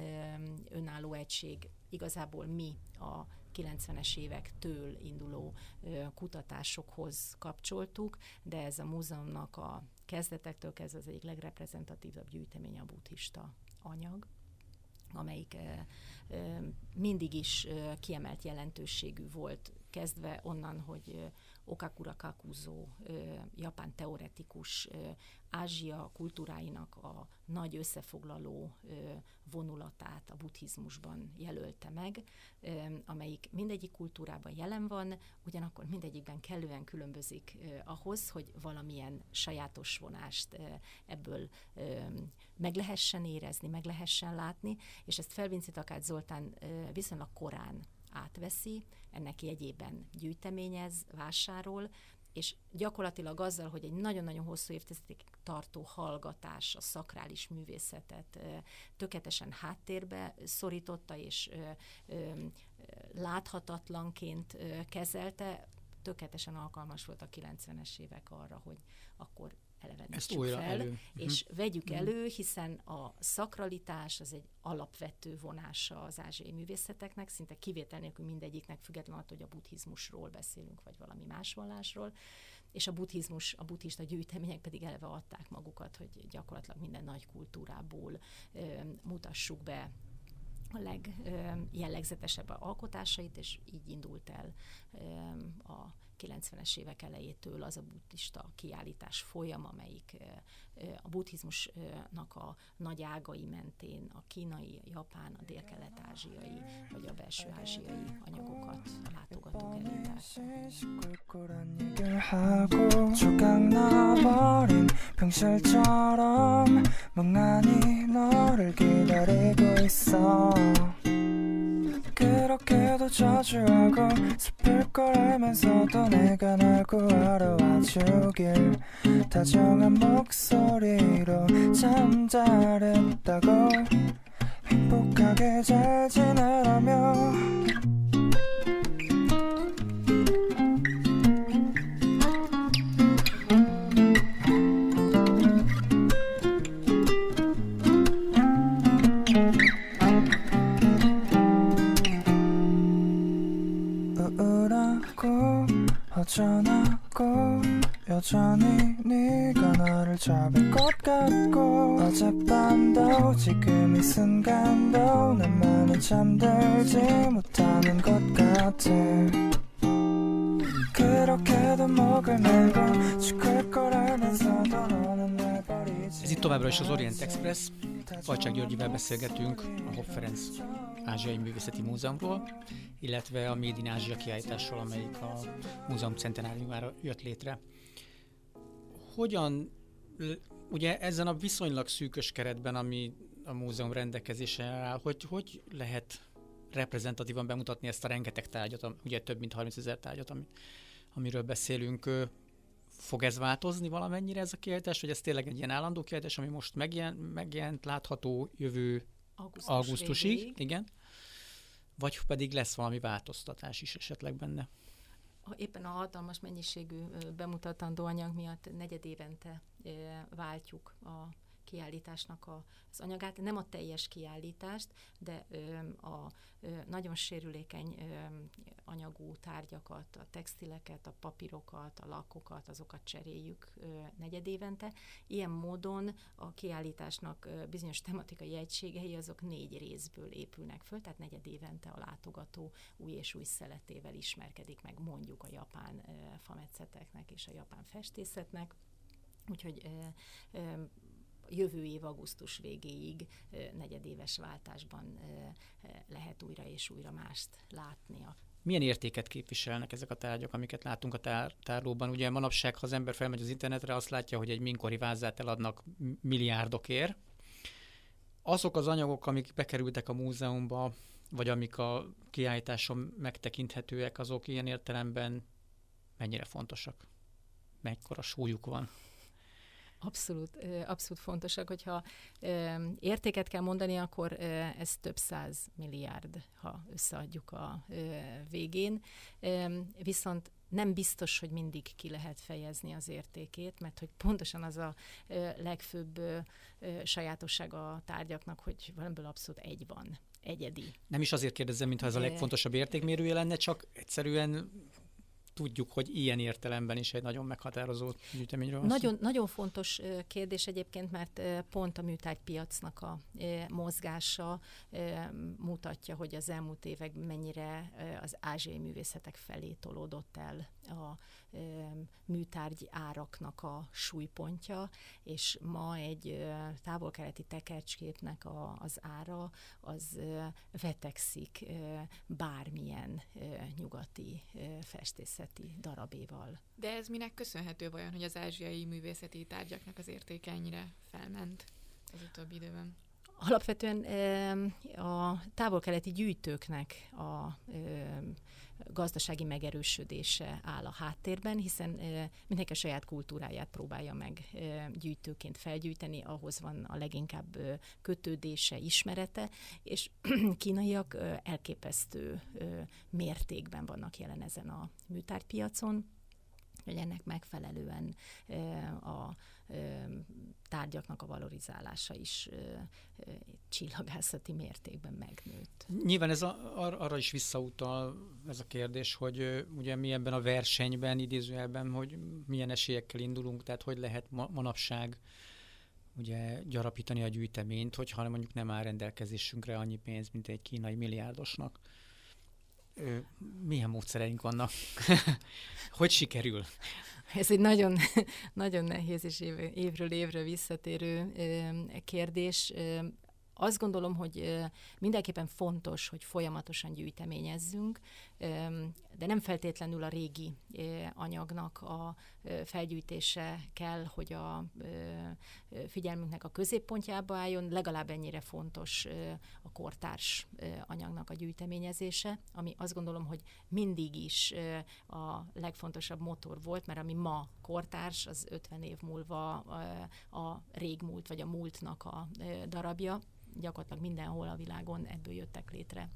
önálló egység, igazából mi a 90-es évektől induló kutatásokhoz kapcsoltuk, de ez a múzeumnak a kezdetektől kezdve az egyik legreprezentatívabb gyűjtemény a buddhista anyag amelyik mindig is kiemelt jelentőségű volt kezdve onnan, hogy Okakura Kakuzo, japán teoretikus, Ázsia kultúráinak a nagy összefoglaló vonulatát a buddhizmusban jelölte meg, amelyik mindegyik kultúrában jelen van, ugyanakkor mindegyikben kellően különbözik ahhoz, hogy valamilyen sajátos vonást ebből meg lehessen érezni, meg lehessen látni, és ezt Felvinci Takács Zoltán viszonylag korán átveszi, ennek jegyében gyűjteményez, vásárol, és gyakorlatilag azzal, hogy egy nagyon-nagyon hosszú évtizedig tartó hallgatás a szakrális művészetet tökéletesen háttérbe szorította, és láthatatlanként kezelte, tökéletesen alkalmas volt a 90-es évek arra, hogy akkor elevenítsük újra fel, elő. és uh-huh. vegyük uh-huh. elő, hiszen a szakralitás az egy alapvető vonása az ázsiai művészeteknek, szinte kivétel nélkül mindegyiknek, függetlenül attól, hogy a buddhizmusról beszélünk, vagy valami más vallásról, és a buddhizmus, a buddhista gyűjtemények pedig eleve adták magukat, hogy gyakorlatilag minden nagy kultúrából ö, mutassuk be a legjellegzetesebb alkotásait, és így indult el a 90-es évek elejétől az a buddhista kiállítás folyam, amelyik a buddhizmusnak a nagy ágai mentén a kínai, a japán, a dél-kelet-ázsiai vagy a belső-ázsiai anyagokat a látogatók elé 병 그렇게도 자주 하고 슬플 걸 알면서도 내가 널 구하러 와주길 다정한 목소리로 참 잘했다고 행복하게 잘 지내라며 허전하고 여전히 네가 나를 잡을 것 같고 어젯밤도 지금 이 순간도 나만은 잠들지 못하는 것 같아. 그렇게도 목을 메고 죽을 걸 알면서도 너는 Ez itt továbbra is az Orient Express. Falcsák Györgyivel beszélgetünk a Hopp Ferenc Ázsiai Művészeti Múzeumról, illetve a Made Ázsia kiállításról, amelyik a múzeum centenáriumára jött létre. Hogyan, ugye ezen a viszonylag szűkös keretben, ami a múzeum rendelkezésre áll, hogy, hogy lehet reprezentatívan bemutatni ezt a rengeteg tárgyat, ugye több mint 30 ezer tárgyat, ami, amiről beszélünk. Fog ez változni valamennyire ez a kiállítás, vagy ez tényleg egy ilyen állandó kiállítás, ami most megjelent, megjelent látható jövő Augusztus augusztusig, végéig. igen vagy pedig lesz valami változtatás is esetleg benne? Éppen a hatalmas mennyiségű bemutatandó anyag miatt negyed évente váltjuk a kiállításnak az anyagát, nem a teljes kiállítást, de a nagyon sérülékeny anyagú tárgyakat, a textileket, a papírokat, a lakokat, azokat cseréljük negyedévente. Ilyen módon a kiállításnak bizonyos tematikai egységei azok négy részből épülnek föl, tehát negyed évente a látogató új és új szeletével ismerkedik meg mondjuk a japán fametszeteknek és a japán festészetnek. Úgyhogy jövő év augusztus végéig negyedéves váltásban lehet újra és újra mást látni. Milyen értéket képviselnek ezek a tárgyak, amiket látunk a tár- tárlóban? Ugye manapság, ha az ember felmegy az internetre, azt látja, hogy egy minkori vázát eladnak milliárdokért. Azok az anyagok, amik bekerültek a múzeumba, vagy amik a kiállításon megtekinthetőek, azok ilyen értelemben mennyire fontosak? Mekkora súlyuk van? Abszolút, abszolút fontosak, hogyha értéket kell mondani, akkor ez több száz milliárd, ha összeadjuk a végén. Viszont nem biztos, hogy mindig ki lehet fejezni az értékét, mert hogy pontosan az a legfőbb sajátossága a tárgyaknak, hogy valamiből abszolút egy van, egyedi. Nem is azért kérdezem, mintha ez a legfontosabb értékmérője lenne, csak egyszerűen tudjuk, hogy ilyen értelemben is egy nagyon meghatározó gyűjteményről nagyon, nagyon fontos kérdés egyébként, mert pont a műtárgypiacnak a mozgása mutatja, hogy az elmúlt évek mennyire az ázsiai művészetek felé tolódott el a műtárgy áraknak a súlypontja, és ma egy távol-keleti tekercsképnek a, az ára az vetekszik bármilyen nyugati festészeti darabéval. De ez minek köszönhető vajon, hogy az ázsiai művészeti tárgyaknak az értéke ennyire felment az utóbbi időben? Alapvetően a távol-keleti gyűjtőknek a gazdasági megerősödése áll a háttérben, hiszen mindenki a saját kultúráját próbálja meg gyűjtőként felgyűjteni, ahhoz van a leginkább kötődése, ismerete, és kínaiak elképesztő mértékben vannak jelen ezen a műtárgypiacon hogy ennek megfelelően a tárgyaknak a valorizálása is csillagászati mértékben megnőtt. Nyilván ez a, ar- arra is visszautal ez a kérdés, hogy ugye mi ebben a versenyben, idézőjelben, hogy milyen esélyekkel indulunk, tehát hogy lehet ma- manapság ugye gyarapítani a gyűjteményt, hogyha mondjuk nem áll rendelkezésünkre annyi pénz, mint egy kínai milliárdosnak milyen módszereink vannak? hogy sikerül? Ez egy nagyon, nagyon nehéz és év, évről évre visszatérő kérdés. Azt gondolom, hogy mindenképpen fontos, hogy folyamatosan gyűjteményezzünk, de nem feltétlenül a régi anyagnak a felgyűjtése kell, hogy a figyelmünknek a középpontjába álljon, legalább ennyire fontos a kortárs anyagnak a gyűjteményezése, ami azt gondolom, hogy mindig is a legfontosabb motor volt, mert ami ma kortárs, az 50 év múlva a régmúlt vagy a múltnak a darabja, gyakorlatilag mindenhol a világon ebből jöttek létre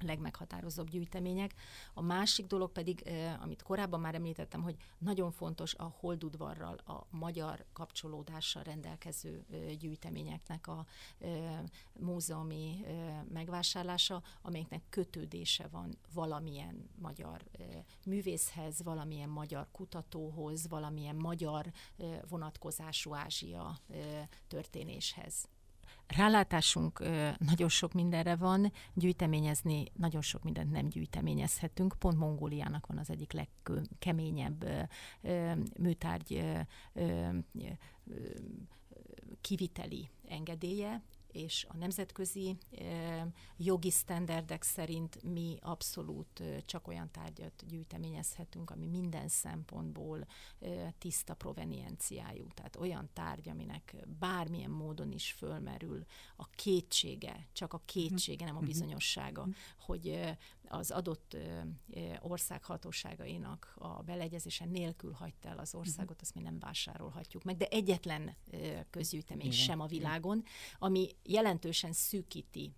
legmeghatározóbb gyűjtemények. A másik dolog pedig, amit korábban már említettem, hogy nagyon fontos a holdudvarral, a magyar kapcsolódással rendelkező gyűjteményeknek a múzeumi megvásárlása, amelyeknek kötődése van valamilyen magyar művészhez, valamilyen magyar kutatóhoz, valamilyen magyar vonatkozású Ázsia történéshez. Rálátásunk nagyon sok mindenre van, gyűjteményezni nagyon sok mindent nem gyűjteményezhetünk. Pont Mongóliának van az egyik legkeményebb műtárgy kiviteli engedélye, és a nemzetközi jogi sztenderdek szerint mi abszolút csak olyan tárgyat gyűjteményezhetünk, ami minden szempontból tiszta provenienciájú. Tehát olyan tárgy, aminek bármilyen módon is fölmerül a kétsége, csak a kétsége, nem a mhm. bizonyossága, mhm. hogy az adott ország hatóságainak a beleegyezése nélkül hagyta el az mhm. országot, azt mi nem vásárolhatjuk meg. De egyetlen közgyűjtemény Igen. sem a világon, ami jelentősen szűkíti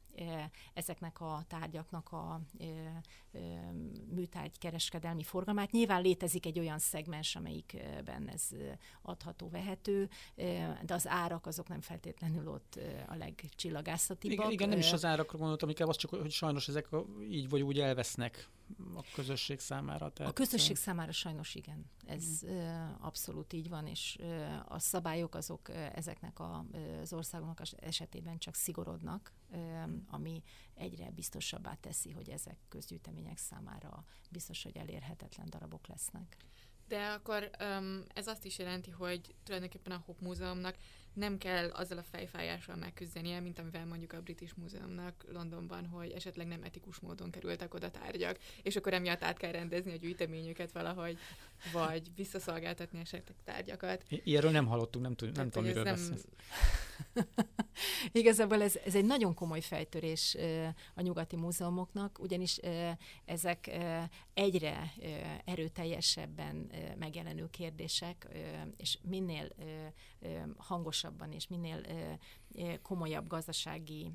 ezeknek a tárgyaknak a műtárgy kereskedelmi forgalmát. Nyilván létezik egy olyan szegmens, amelyikben ez adható, vehető, de az árak azok nem feltétlenül ott a legcsillagászatibbak. Igen, igen, nem is az árakra gondoltam, inkább az csak, hogy sajnos ezek így vagy úgy elvesznek a közösség számára. Tehát... A közösség számára sajnos igen. Ez mm. abszolút így van, és a szabályok azok ezeknek az országoknak esetében csak szigorodnak, ami egyre biztosabbá teszi, hogy ezek közgyűjtemények számára biztos, hogy elérhetetlen darabok lesznek. De akkor um, ez azt is jelenti, hogy tulajdonképpen a Hop Múzeumnak nem kell azzal a fejfájással megküzdenie, mint amivel mondjuk a British Múzeumnak Londonban, hogy esetleg nem etikus módon kerültek oda tárgyak, és akkor emiatt át kell rendezni a gyűjteményüket valahogy, vagy visszaszolgáltatni esetleg tárgyakat. Ilyenről nem hallottunk, nem, tud, nem tudom, miről nem... Igazából ez, ez egy nagyon komoly fejtörés a nyugati múzeumoknak, ugyanis ezek egyre erőteljesebben megjelenő kérdések, és minél hangosabban és minél komolyabb gazdasági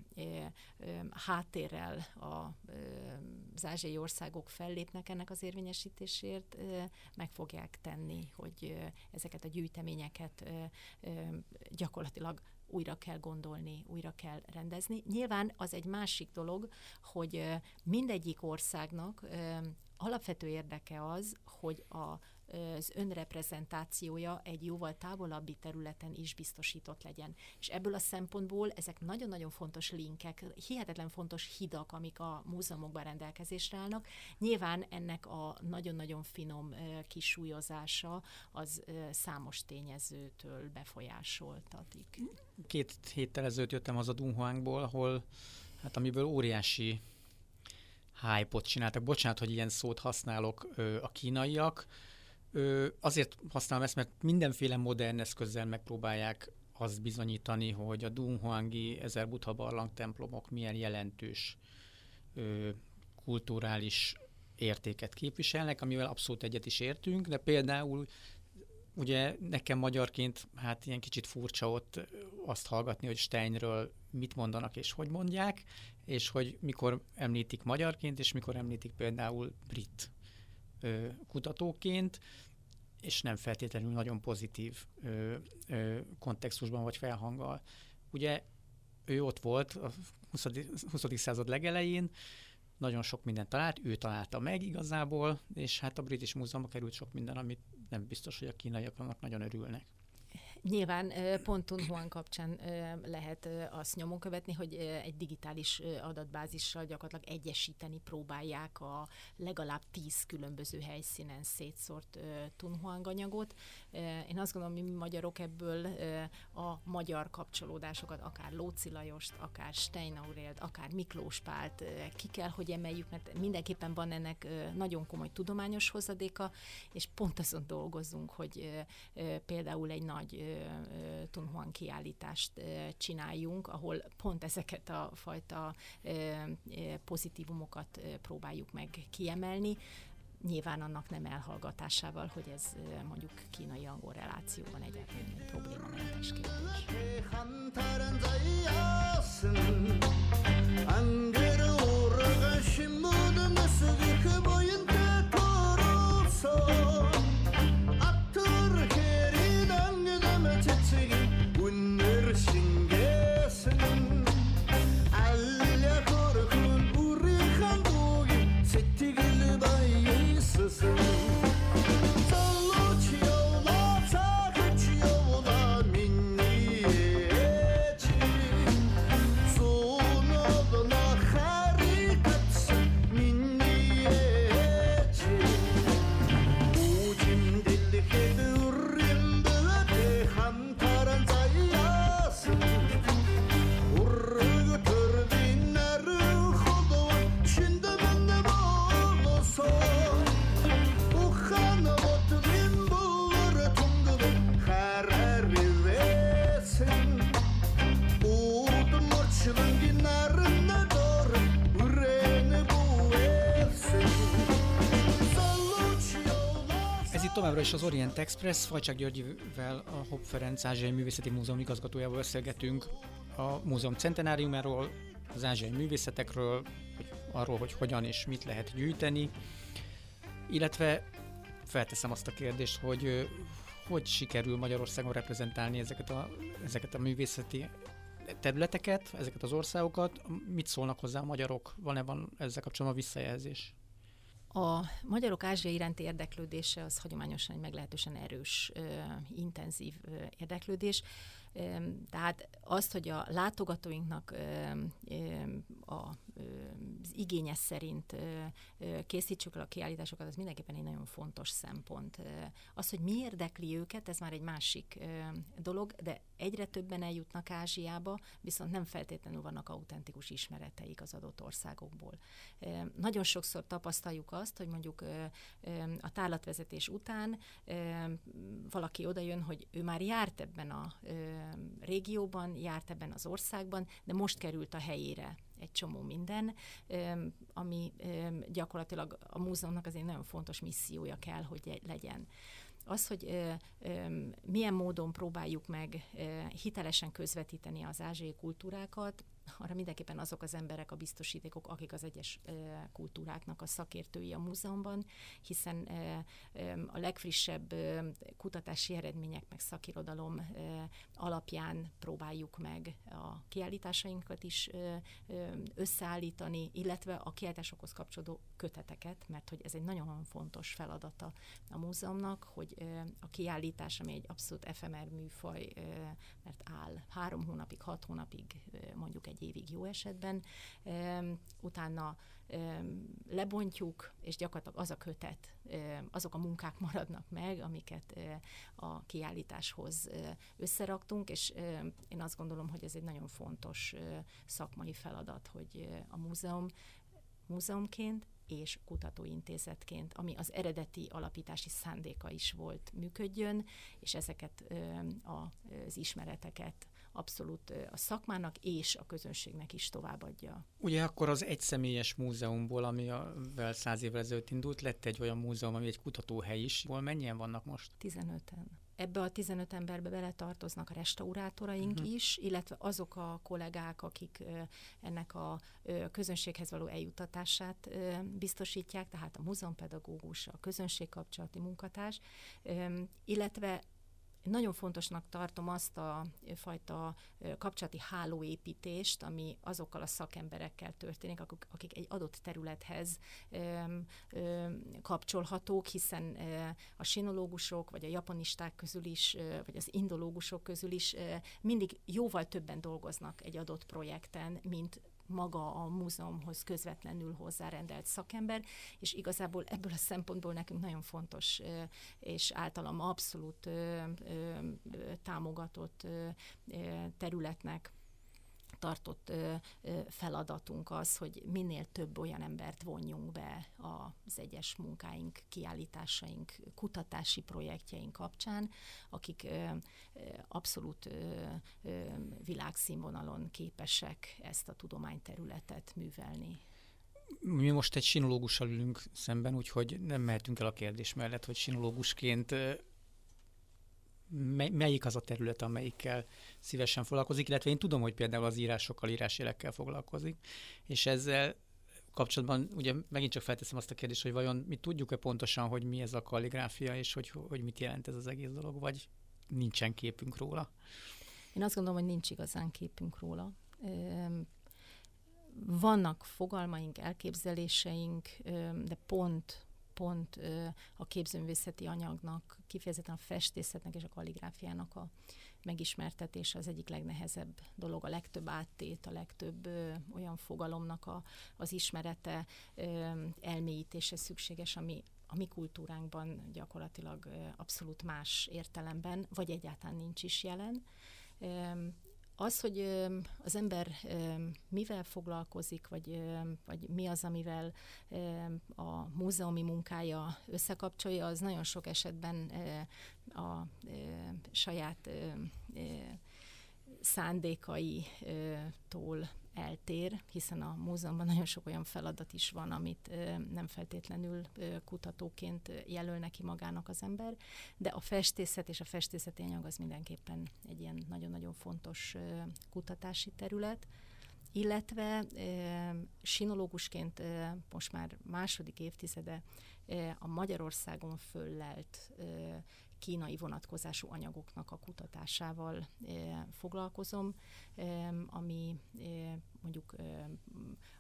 háttérrel az ázsiai országok fellépnek ennek az érvényesítésért, meg fogják tenni, hogy ezeket a gyűjteményeket gyakorlatilag újra kell gondolni, újra kell rendezni. Nyilván az egy másik dolog, hogy mindegyik országnak alapvető érdeke az, hogy a az önreprezentációja egy jóval távolabbi területen is biztosított legyen. És ebből a szempontból ezek nagyon-nagyon fontos linkek, hihetetlen fontos hidak, amik a múzeumokban rendelkezésre állnak. Nyilván ennek a nagyon-nagyon finom kisúlyozása az számos tényezőtől befolyásoltatik. Két héttel ezelőtt jöttem az a Dunhuangból, ahol hát amiből óriási hype-ot csináltak. Bocsánat, hogy ilyen szót használok a kínaiak, Ö, azért használom ezt, mert mindenféle modern eszközzel megpróbálják azt bizonyítani, hogy a Dunhuangi ezer Buddha barlang templomok milyen jelentős ö, kulturális értéket képviselnek, amivel abszolút egyet is értünk, de például ugye nekem magyarként hát ilyen kicsit furcsa ott azt hallgatni, hogy Steinről mit mondanak és hogy mondják, és hogy mikor említik magyarként, és mikor említik például brit kutatóként, és nem feltétlenül nagyon pozitív kontextusban vagy felhanggal. Ugye ő ott volt a 20. 20. század legelején, nagyon sok mindent talált, ő találta meg igazából, és hát a British Múzeumban került sok minden, amit nem biztos, hogy a kínaiak annak nagyon örülnek. Nyilván pont Tunhuan kapcsán lehet azt nyomon követni, hogy egy digitális adatbázissal gyakorlatilag egyesíteni próbálják a legalább tíz különböző helyszínen szétszórt Tunhuang anyagot. Én azt gondolom, mi magyarok ebből a magyar kapcsolódásokat, akár Lóci Lajost, akár Stein Aurélt, akár Miklós Pált ki kell, hogy emeljük, mert mindenképpen van ennek nagyon komoly tudományos hozadéka, és pont azon dolgozunk, hogy például egy nagy Tunhuan kiállítást csináljunk, ahol pont ezeket a fajta pozitívumokat próbáljuk meg kiemelni, nyilván annak nem elhallgatásával, hogy ez mondjuk kínai-angol relációban egyáltalán problémamentes kérdés. Göğsün göğsün Továbbra is az Orient Express, Fajcsák Györgyivel, a Hopp Ferenc Ázsiai Művészeti Múzeum igazgatójával beszélgetünk a múzeum centenáriumáról, az ázsiai művészetekről, hogy arról, hogy hogyan és mit lehet gyűjteni, illetve felteszem azt a kérdést, hogy hogy sikerül Magyarországon reprezentálni ezeket a, ezeket a művészeti területeket, ezeket az országokat, mit szólnak hozzá a magyarok, van-e van ezzel kapcsolatban visszajelzés? A magyarok Ázsia iránti érdeklődése az hagyományosan egy meglehetősen erős, intenzív érdeklődés. Tehát azt, hogy a látogatóinknak az igénye szerint készítsük el a kiállításokat, az mindenképpen egy nagyon fontos szempont. Az, hogy mi érdekli őket, ez már egy másik dolog, de egyre többen eljutnak Ázsiába, viszont nem feltétlenül vannak autentikus ismereteik az adott országokból. Nagyon sokszor tapasztaljuk azt, hogy mondjuk a tárlatvezetés után valaki odajön, hogy ő már járt ebben a régióban, járt ebben az országban, de most került a helyére egy csomó minden, ami gyakorlatilag a múzeumnak az egy nagyon fontos missziója kell, hogy legyen. Az, hogy milyen módon próbáljuk meg hitelesen közvetíteni az ázsiai kultúrákat, arra mindenképpen azok az emberek a biztosítékok, akik az egyes kultúráknak a szakértői a múzeumban, hiszen a legfrissebb kutatási eredmények meg szakirodalom alapján próbáljuk meg a kiállításainkat is összeállítani, illetve a kiállításokhoz kapcsolódó köteteket, mert hogy ez egy nagyon fontos feladata a múzeumnak, hogy a kiállítás, ami egy abszolút efemer műfaj, mert áll három hónapig, hat hónapig, mondjuk egy évig jó esetben, utána lebontjuk, és gyakorlatilag az a kötet, azok a munkák maradnak meg, amiket a kiállításhoz összeraktunk, és én azt gondolom, hogy ez egy nagyon fontos szakmai feladat, hogy a múzeum múzeumként és kutatóintézetként, ami az eredeti alapítási szándéka is volt, működjön, és ezeket az ismereteket abszolút a szakmának és a közönségnek is továbbadja. Ugye akkor az egyszemélyes múzeumból, ami a száz évvel ezelőtt indult, lett egy olyan múzeum, ami egy kutatóhely is. Hol mennyien vannak most? 15-en. Ebbe a 15 emberbe beletartoznak a restaurátoraink uh-huh. is, illetve azok a kollégák, akik ennek a közönséghez való eljutatását biztosítják, tehát a múzeumpedagógus, a közönségkapcsolati munkatárs, illetve nagyon fontosnak tartom azt a fajta kapcsolati hálóépítést, ami azokkal a szakemberekkel történik, akik egy adott területhez kapcsolhatók, hiszen a sinológusok, vagy a japonisták közül is, vagy az indológusok közül is mindig jóval többen dolgoznak egy adott projekten, mint maga a múzeumhoz közvetlenül hozzárendelt szakember, és igazából ebből a szempontból nekünk nagyon fontos és általam abszolút támogatott területnek tartott feladatunk az, hogy minél több olyan embert vonjunk be az egyes munkáink, kiállításaink, kutatási projektjeink kapcsán, akik abszolút világszínvonalon képesek ezt a tudományterületet művelni. Mi most egy sinológussal ülünk szemben, úgyhogy nem mehetünk el a kérdés mellett, hogy sinológusként melyik az a terület, amelyikkel szívesen foglalkozik, illetve én tudom, hogy például az írásokkal, írásélekkel foglalkozik, és ezzel kapcsolatban ugye megint csak felteszem azt a kérdést, hogy vajon mi tudjuk-e pontosan, hogy mi ez a kalligráfia, és hogy, hogy mit jelent ez az egész dolog, vagy nincsen képünk róla? Én azt gondolom, hogy nincs igazán képünk róla. Vannak fogalmaink, elképzeléseink, de pont pont a képzőművészeti anyagnak, kifejezetten a festészetnek és a kalligráfiának a megismertetése az egyik legnehezebb dolog, a legtöbb áttét, a legtöbb olyan fogalomnak a, az ismerete, elmélyítése szükséges, ami a mi kultúránkban gyakorlatilag abszolút más értelemben, vagy egyáltalán nincs is jelen. Az, hogy az ember mivel foglalkozik, vagy, vagy mi az, amivel a múzeumi munkája összekapcsolja, az nagyon sok esetben a saját szándékaitól eltér, hiszen a múzeumban nagyon sok olyan feladat is van, amit nem feltétlenül kutatóként jelöl neki magának az ember, de a festészet és a festészeti anyag az mindenképpen egy ilyen nagyon-nagyon fontos kutatási terület, illetve sinológusként most már második évtizede a Magyarországon föllelt kínai vonatkozású anyagoknak a kutatásával foglalkozom, ami mondjuk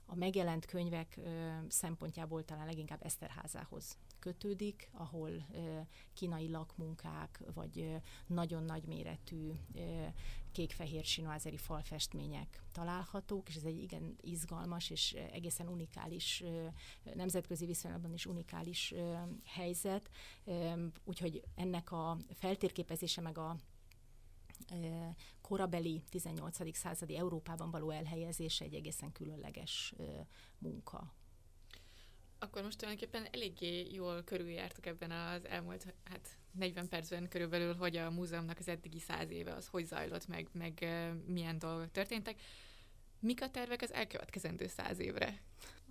a megjelent könyvek szempontjából talán leginkább Eszterházához kötődik, ahol kínai lakmunkák, vagy nagyon nagy méretű kék-fehér sinuázeri falfestmények találhatók, és ez egy igen izgalmas és egészen unikális, nemzetközi viszonylatban is unikális helyzet, úgyhogy ennek a feltérképezése meg a korabeli 18. századi Európában való elhelyezése egy egészen különleges munka. Akkor most tulajdonképpen eléggé jól körüljártuk ebben az elmúlt hát 40 percben körülbelül, hogy a múzeumnak az eddigi száz éve az hogy zajlott meg, meg milyen dolgok történtek. Mik a tervek az elkövetkezendő száz évre?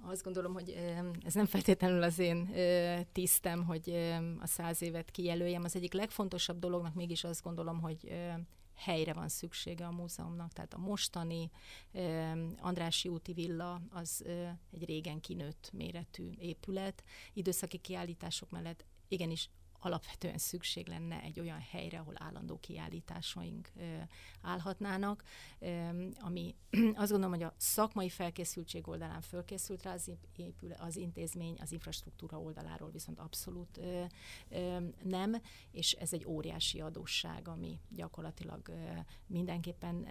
Azt gondolom, hogy ez nem feltétlenül az én tisztem, hogy a száz évet kijelöljem. Az egyik legfontosabb dolognak mégis azt gondolom, hogy helyre van szüksége a múzeumnak, tehát a mostani Andrási úti villa az egy régen kinőtt méretű épület. Időszaki kiállítások mellett igenis alapvetően szükség lenne egy olyan helyre, ahol állandó kiállításaink állhatnának, ami azt gondolom, hogy a szakmai felkészültség oldalán fölkészült rá az, épül, az intézmény, az infrastruktúra oldaláról viszont abszolút nem, és ez egy óriási adósság, ami gyakorlatilag mindenképpen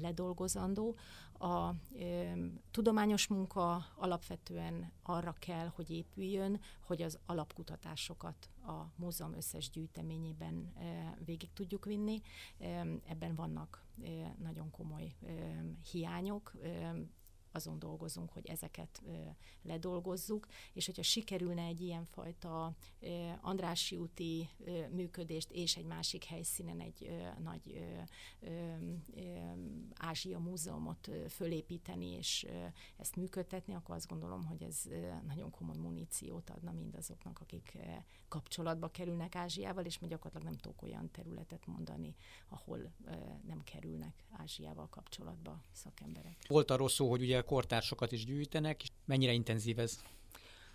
ledolgozandó. A ö, tudományos munka alapvetően arra kell, hogy épüljön, hogy az alapkutatásokat a múzeum összes gyűjteményében ö, végig tudjuk vinni. Ö, ebben vannak ö, nagyon komoly ö, hiányok. Ö, azon dolgozunk, hogy ezeket ledolgozzuk, és hogyha sikerülne egy ilyenfajta Andrási úti működést és egy másik helyszínen egy nagy Ázsia múzeumot fölépíteni és ezt működtetni, akkor azt gondolom, hogy ez nagyon komoly muníciót adna mindazoknak, akik kapcsolatba kerülnek Ázsiával, és mi gyakorlatilag nem tudok olyan területet mondani, ahol nem kerülnek Ázsiával kapcsolatba szakemberek. Volt arról szó, hogy ugye kortársokat is gyűjtenek, és mennyire intenzív ez?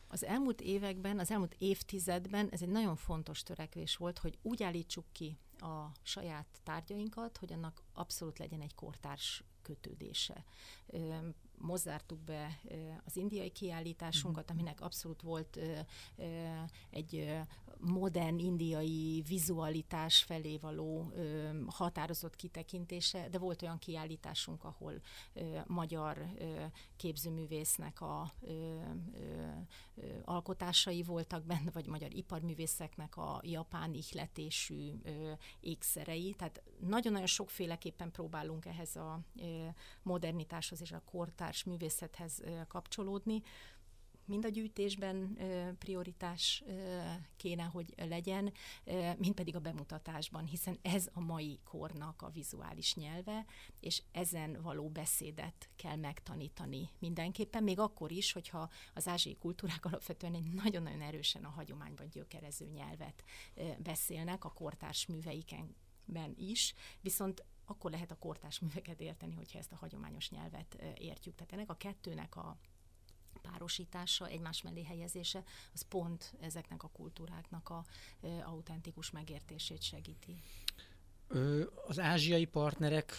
Az elmúlt években, az elmúlt évtizedben ez egy nagyon fontos törekvés volt, hogy úgy állítsuk ki a saját tárgyainkat, hogy annak abszolút legyen egy kortárs kötődése. Mozzártuk be az indiai kiállításunkat, mhm. aminek abszolút volt egy modern indiai vizualitás felé való ö, határozott kitekintése, de volt olyan kiállításunk, ahol ö, magyar ö, képzőművésznek a ö, ö, ö, alkotásai voltak benne, vagy magyar iparművészeknek a japán ihletésű ö, ékszerei. Tehát nagyon-nagyon sokféleképpen próbálunk ehhez a ö, modernitáshoz és a kortárs művészethez ö, kapcsolódni mind a gyűjtésben prioritás kéne, hogy legyen, mind pedig a bemutatásban, hiszen ez a mai kornak a vizuális nyelve, és ezen való beszédet kell megtanítani mindenképpen, még akkor is, hogyha az ázsiai kultúrák alapvetően egy nagyon-nagyon erősen a hagyományban gyökerező nyelvet beszélnek a kortárs műveikenben is, viszont akkor lehet a kortárs műveket érteni, hogyha ezt a hagyományos nyelvet értjük. Tehát ennek a kettőnek a párosítása, egymás mellé helyezése, az pont ezeknek a kultúráknak a autentikus megértését segíti. Az ázsiai partnerek,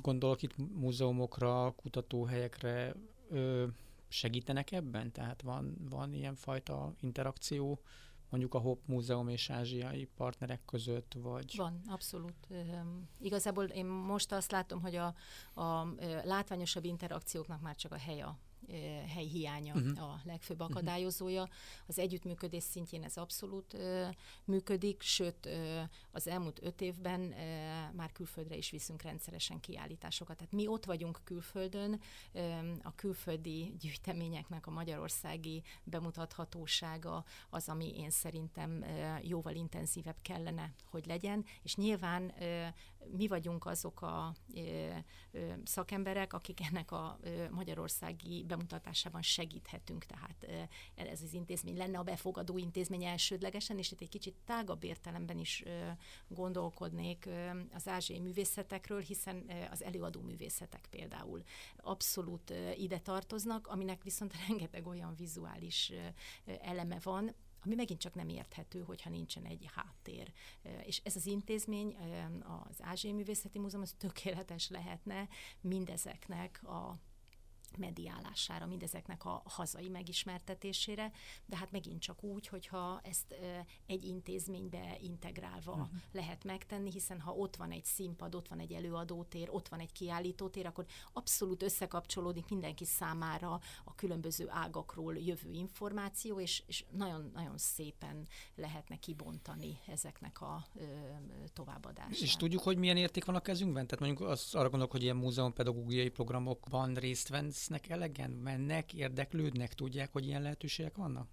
gondolok itt múzeumokra, kutatóhelyekre, segítenek ebben? Tehát van, van ilyen fajta interakció mondjuk a HOP Múzeum és ázsiai partnerek között, vagy? Van, abszolút. Igazából én most azt látom, hogy a, a látványosabb interakcióknak már csak a hely a hely hiánya uh-huh. a legfőbb mhm. akadályozója. Az együttműködés szintjén ez abszolút működik, sőt az elmúlt öt évben már külföldre is viszünk rendszeresen kiállításokat. Tehát mi ott vagyunk külföldön, a külföldi gyűjteményeknek a magyarországi bemutathatósága az, ami én szerintem jóval intenzívebb kellene, hogy legyen, és nyilván mi vagyunk azok a szakemberek, akik ennek a magyarországi bemutatásában segíthetünk, tehát ez az intézmény lenne a befogadó intézmény elsődlegesen, és itt egy kicsit tágabb értelemben is gondolkodnék az ázsiai művészetekről, hiszen az előadó művészetek például abszolút ide tartoznak, aminek viszont rengeteg olyan vizuális eleme van, ami megint csak nem érthető, hogyha nincsen egy háttér. És ez az intézmény, az Ázsiai Művészeti Múzeum, az tökéletes lehetne mindezeknek a mediálására, mindezeknek a hazai megismertetésére, de hát megint csak úgy, hogyha ezt egy intézménybe integrálva uh-huh. lehet megtenni, hiszen ha ott van egy színpad, ott van egy előadótér, ott van egy kiállítótér, akkor abszolút összekapcsolódik mindenki számára a különböző ágakról jövő információ, és, és nagyon-nagyon szépen lehetne kibontani ezeknek a ö, továbbadását. És tudjuk, hogy milyen érték van a kezünkben? Tehát mondjuk azt arra gondolok, hogy ilyen múzeumpedagógiai programokban részt venni, vesznek elegen, mennek, érdeklődnek, tudják, hogy ilyen lehetőségek vannak?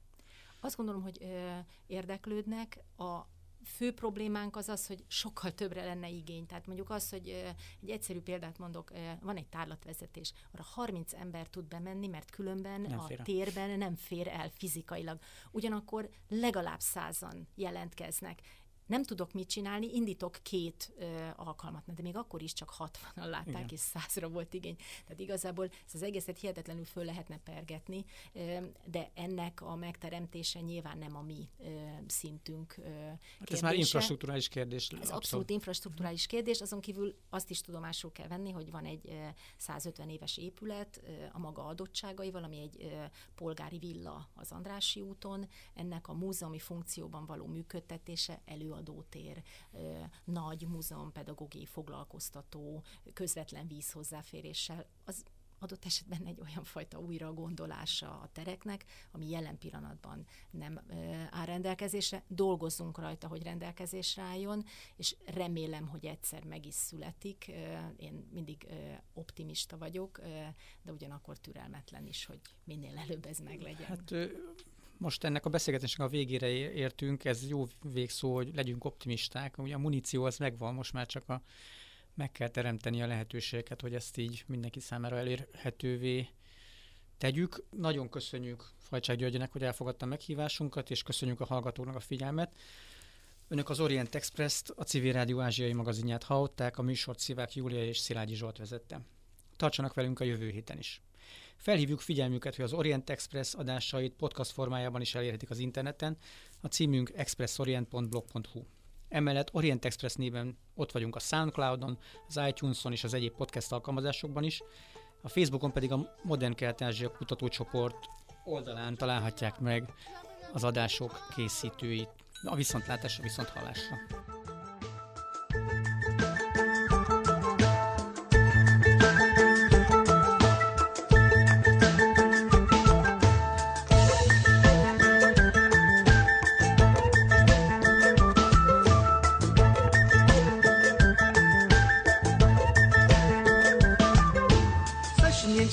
Azt gondolom, hogy ö, érdeklődnek. A fő problémánk az az, hogy sokkal többre lenne igény. Tehát mondjuk az, hogy ö, egy egyszerű példát mondok, ö, van egy tárlatvezetés, arra 30 ember tud bemenni, mert különben nem a fér. térben nem fér el fizikailag. Ugyanakkor legalább százan jelentkeznek nem tudok mit csinálni, indítok két ö, alkalmat, de még akkor is csak 60-an látták, Igen. és százra volt igény. Tehát igazából ez az egészet hihetetlenül föl lehetne pergetni, ö, de ennek a megteremtése nyilván nem a mi ö, szintünk ö, hát Ez már infrastruktúrális kérdés. Ez abszolút, abszolút infrastruktúrális kérdés, azon kívül azt is tudomásul kell venni, hogy van egy 150 éves épület a maga adottságaival, ami egy polgári villa az Andrási úton, ennek a múzeumi funkcióban való működtetése elő előadótér, nagy múzeum, pedagógiai foglalkoztató, közvetlen víz hozzáféréssel, az adott esetben egy olyan fajta újra gondolása a tereknek, ami jelen pillanatban nem áll rendelkezésre. Dolgozzunk rajta, hogy rendelkezésre álljon, és remélem, hogy egyszer meg is születik. Én mindig optimista vagyok, de ugyanakkor türelmetlen is, hogy minél előbb ez meglegyen. Hát most ennek a beszélgetésnek a végére értünk, ez jó végszó, hogy legyünk optimisták. Ugye a muníció az megvan, most már csak a, meg kell teremteni a lehetőségeket, hogy ezt így mindenki számára elérhetővé tegyük. Nagyon köszönjük Fajcsák Györgynek, hogy elfogadta meghívásunkat, és köszönjük a hallgatóknak a figyelmet. Önök az Orient Express-t, a Civil Rádió ázsiai magazinját hallották, a műsort Szivák Júlia és Szilágyi Zsolt vezette. Tartsanak velünk a jövő héten is. Felhívjuk figyelmüket, hogy az Orient Express adásait podcast formájában is elérhetik az interneten. A címünk expressorient.blog.hu. Emellett Orient Express néven ott vagyunk a Soundcloudon, az iTunes-on és az egyéb podcast alkalmazásokban is. A Facebookon pedig a Modern Kelet-Ázsia kutatócsoport oldalán találhatják meg az adások készítőit. A viszontlátásra, viszont hallásra.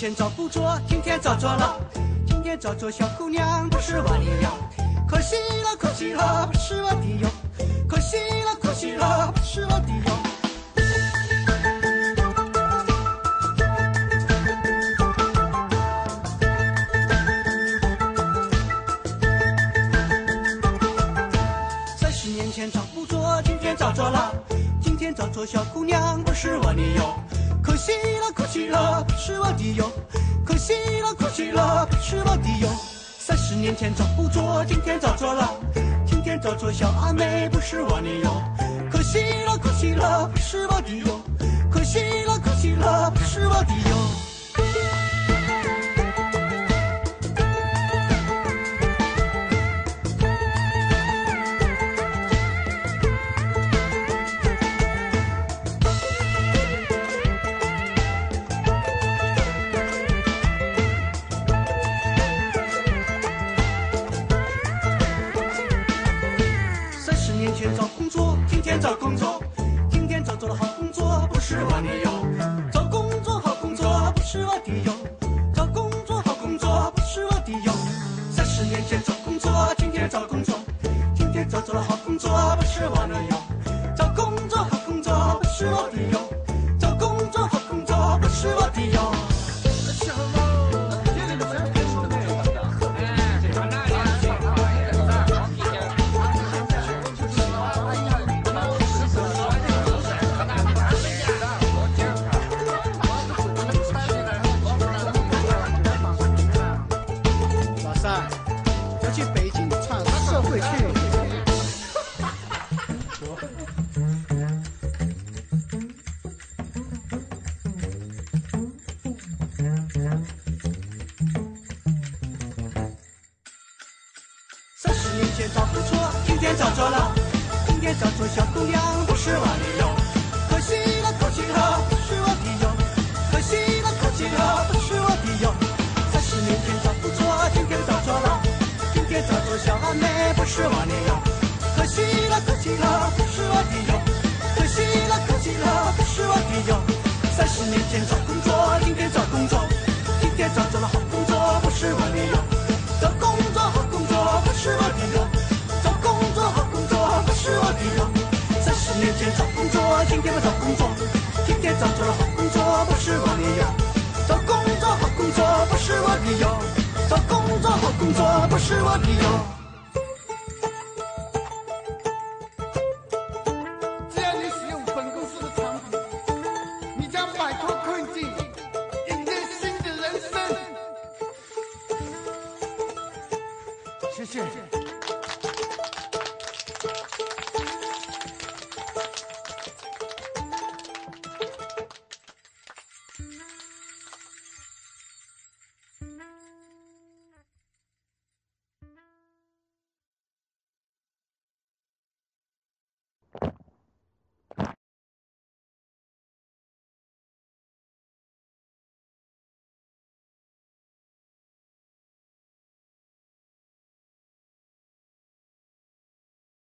前找不着，今天找着了。今天找着小姑娘，不是我的哟。可惜了，可惜了，不是我的哟。可惜了，可惜了，不是我的哟。天找错了，今天找错小阿妹，不是我女友。可惜了，可惜了，不是我的哟。可惜了，可惜了，不是我的哟。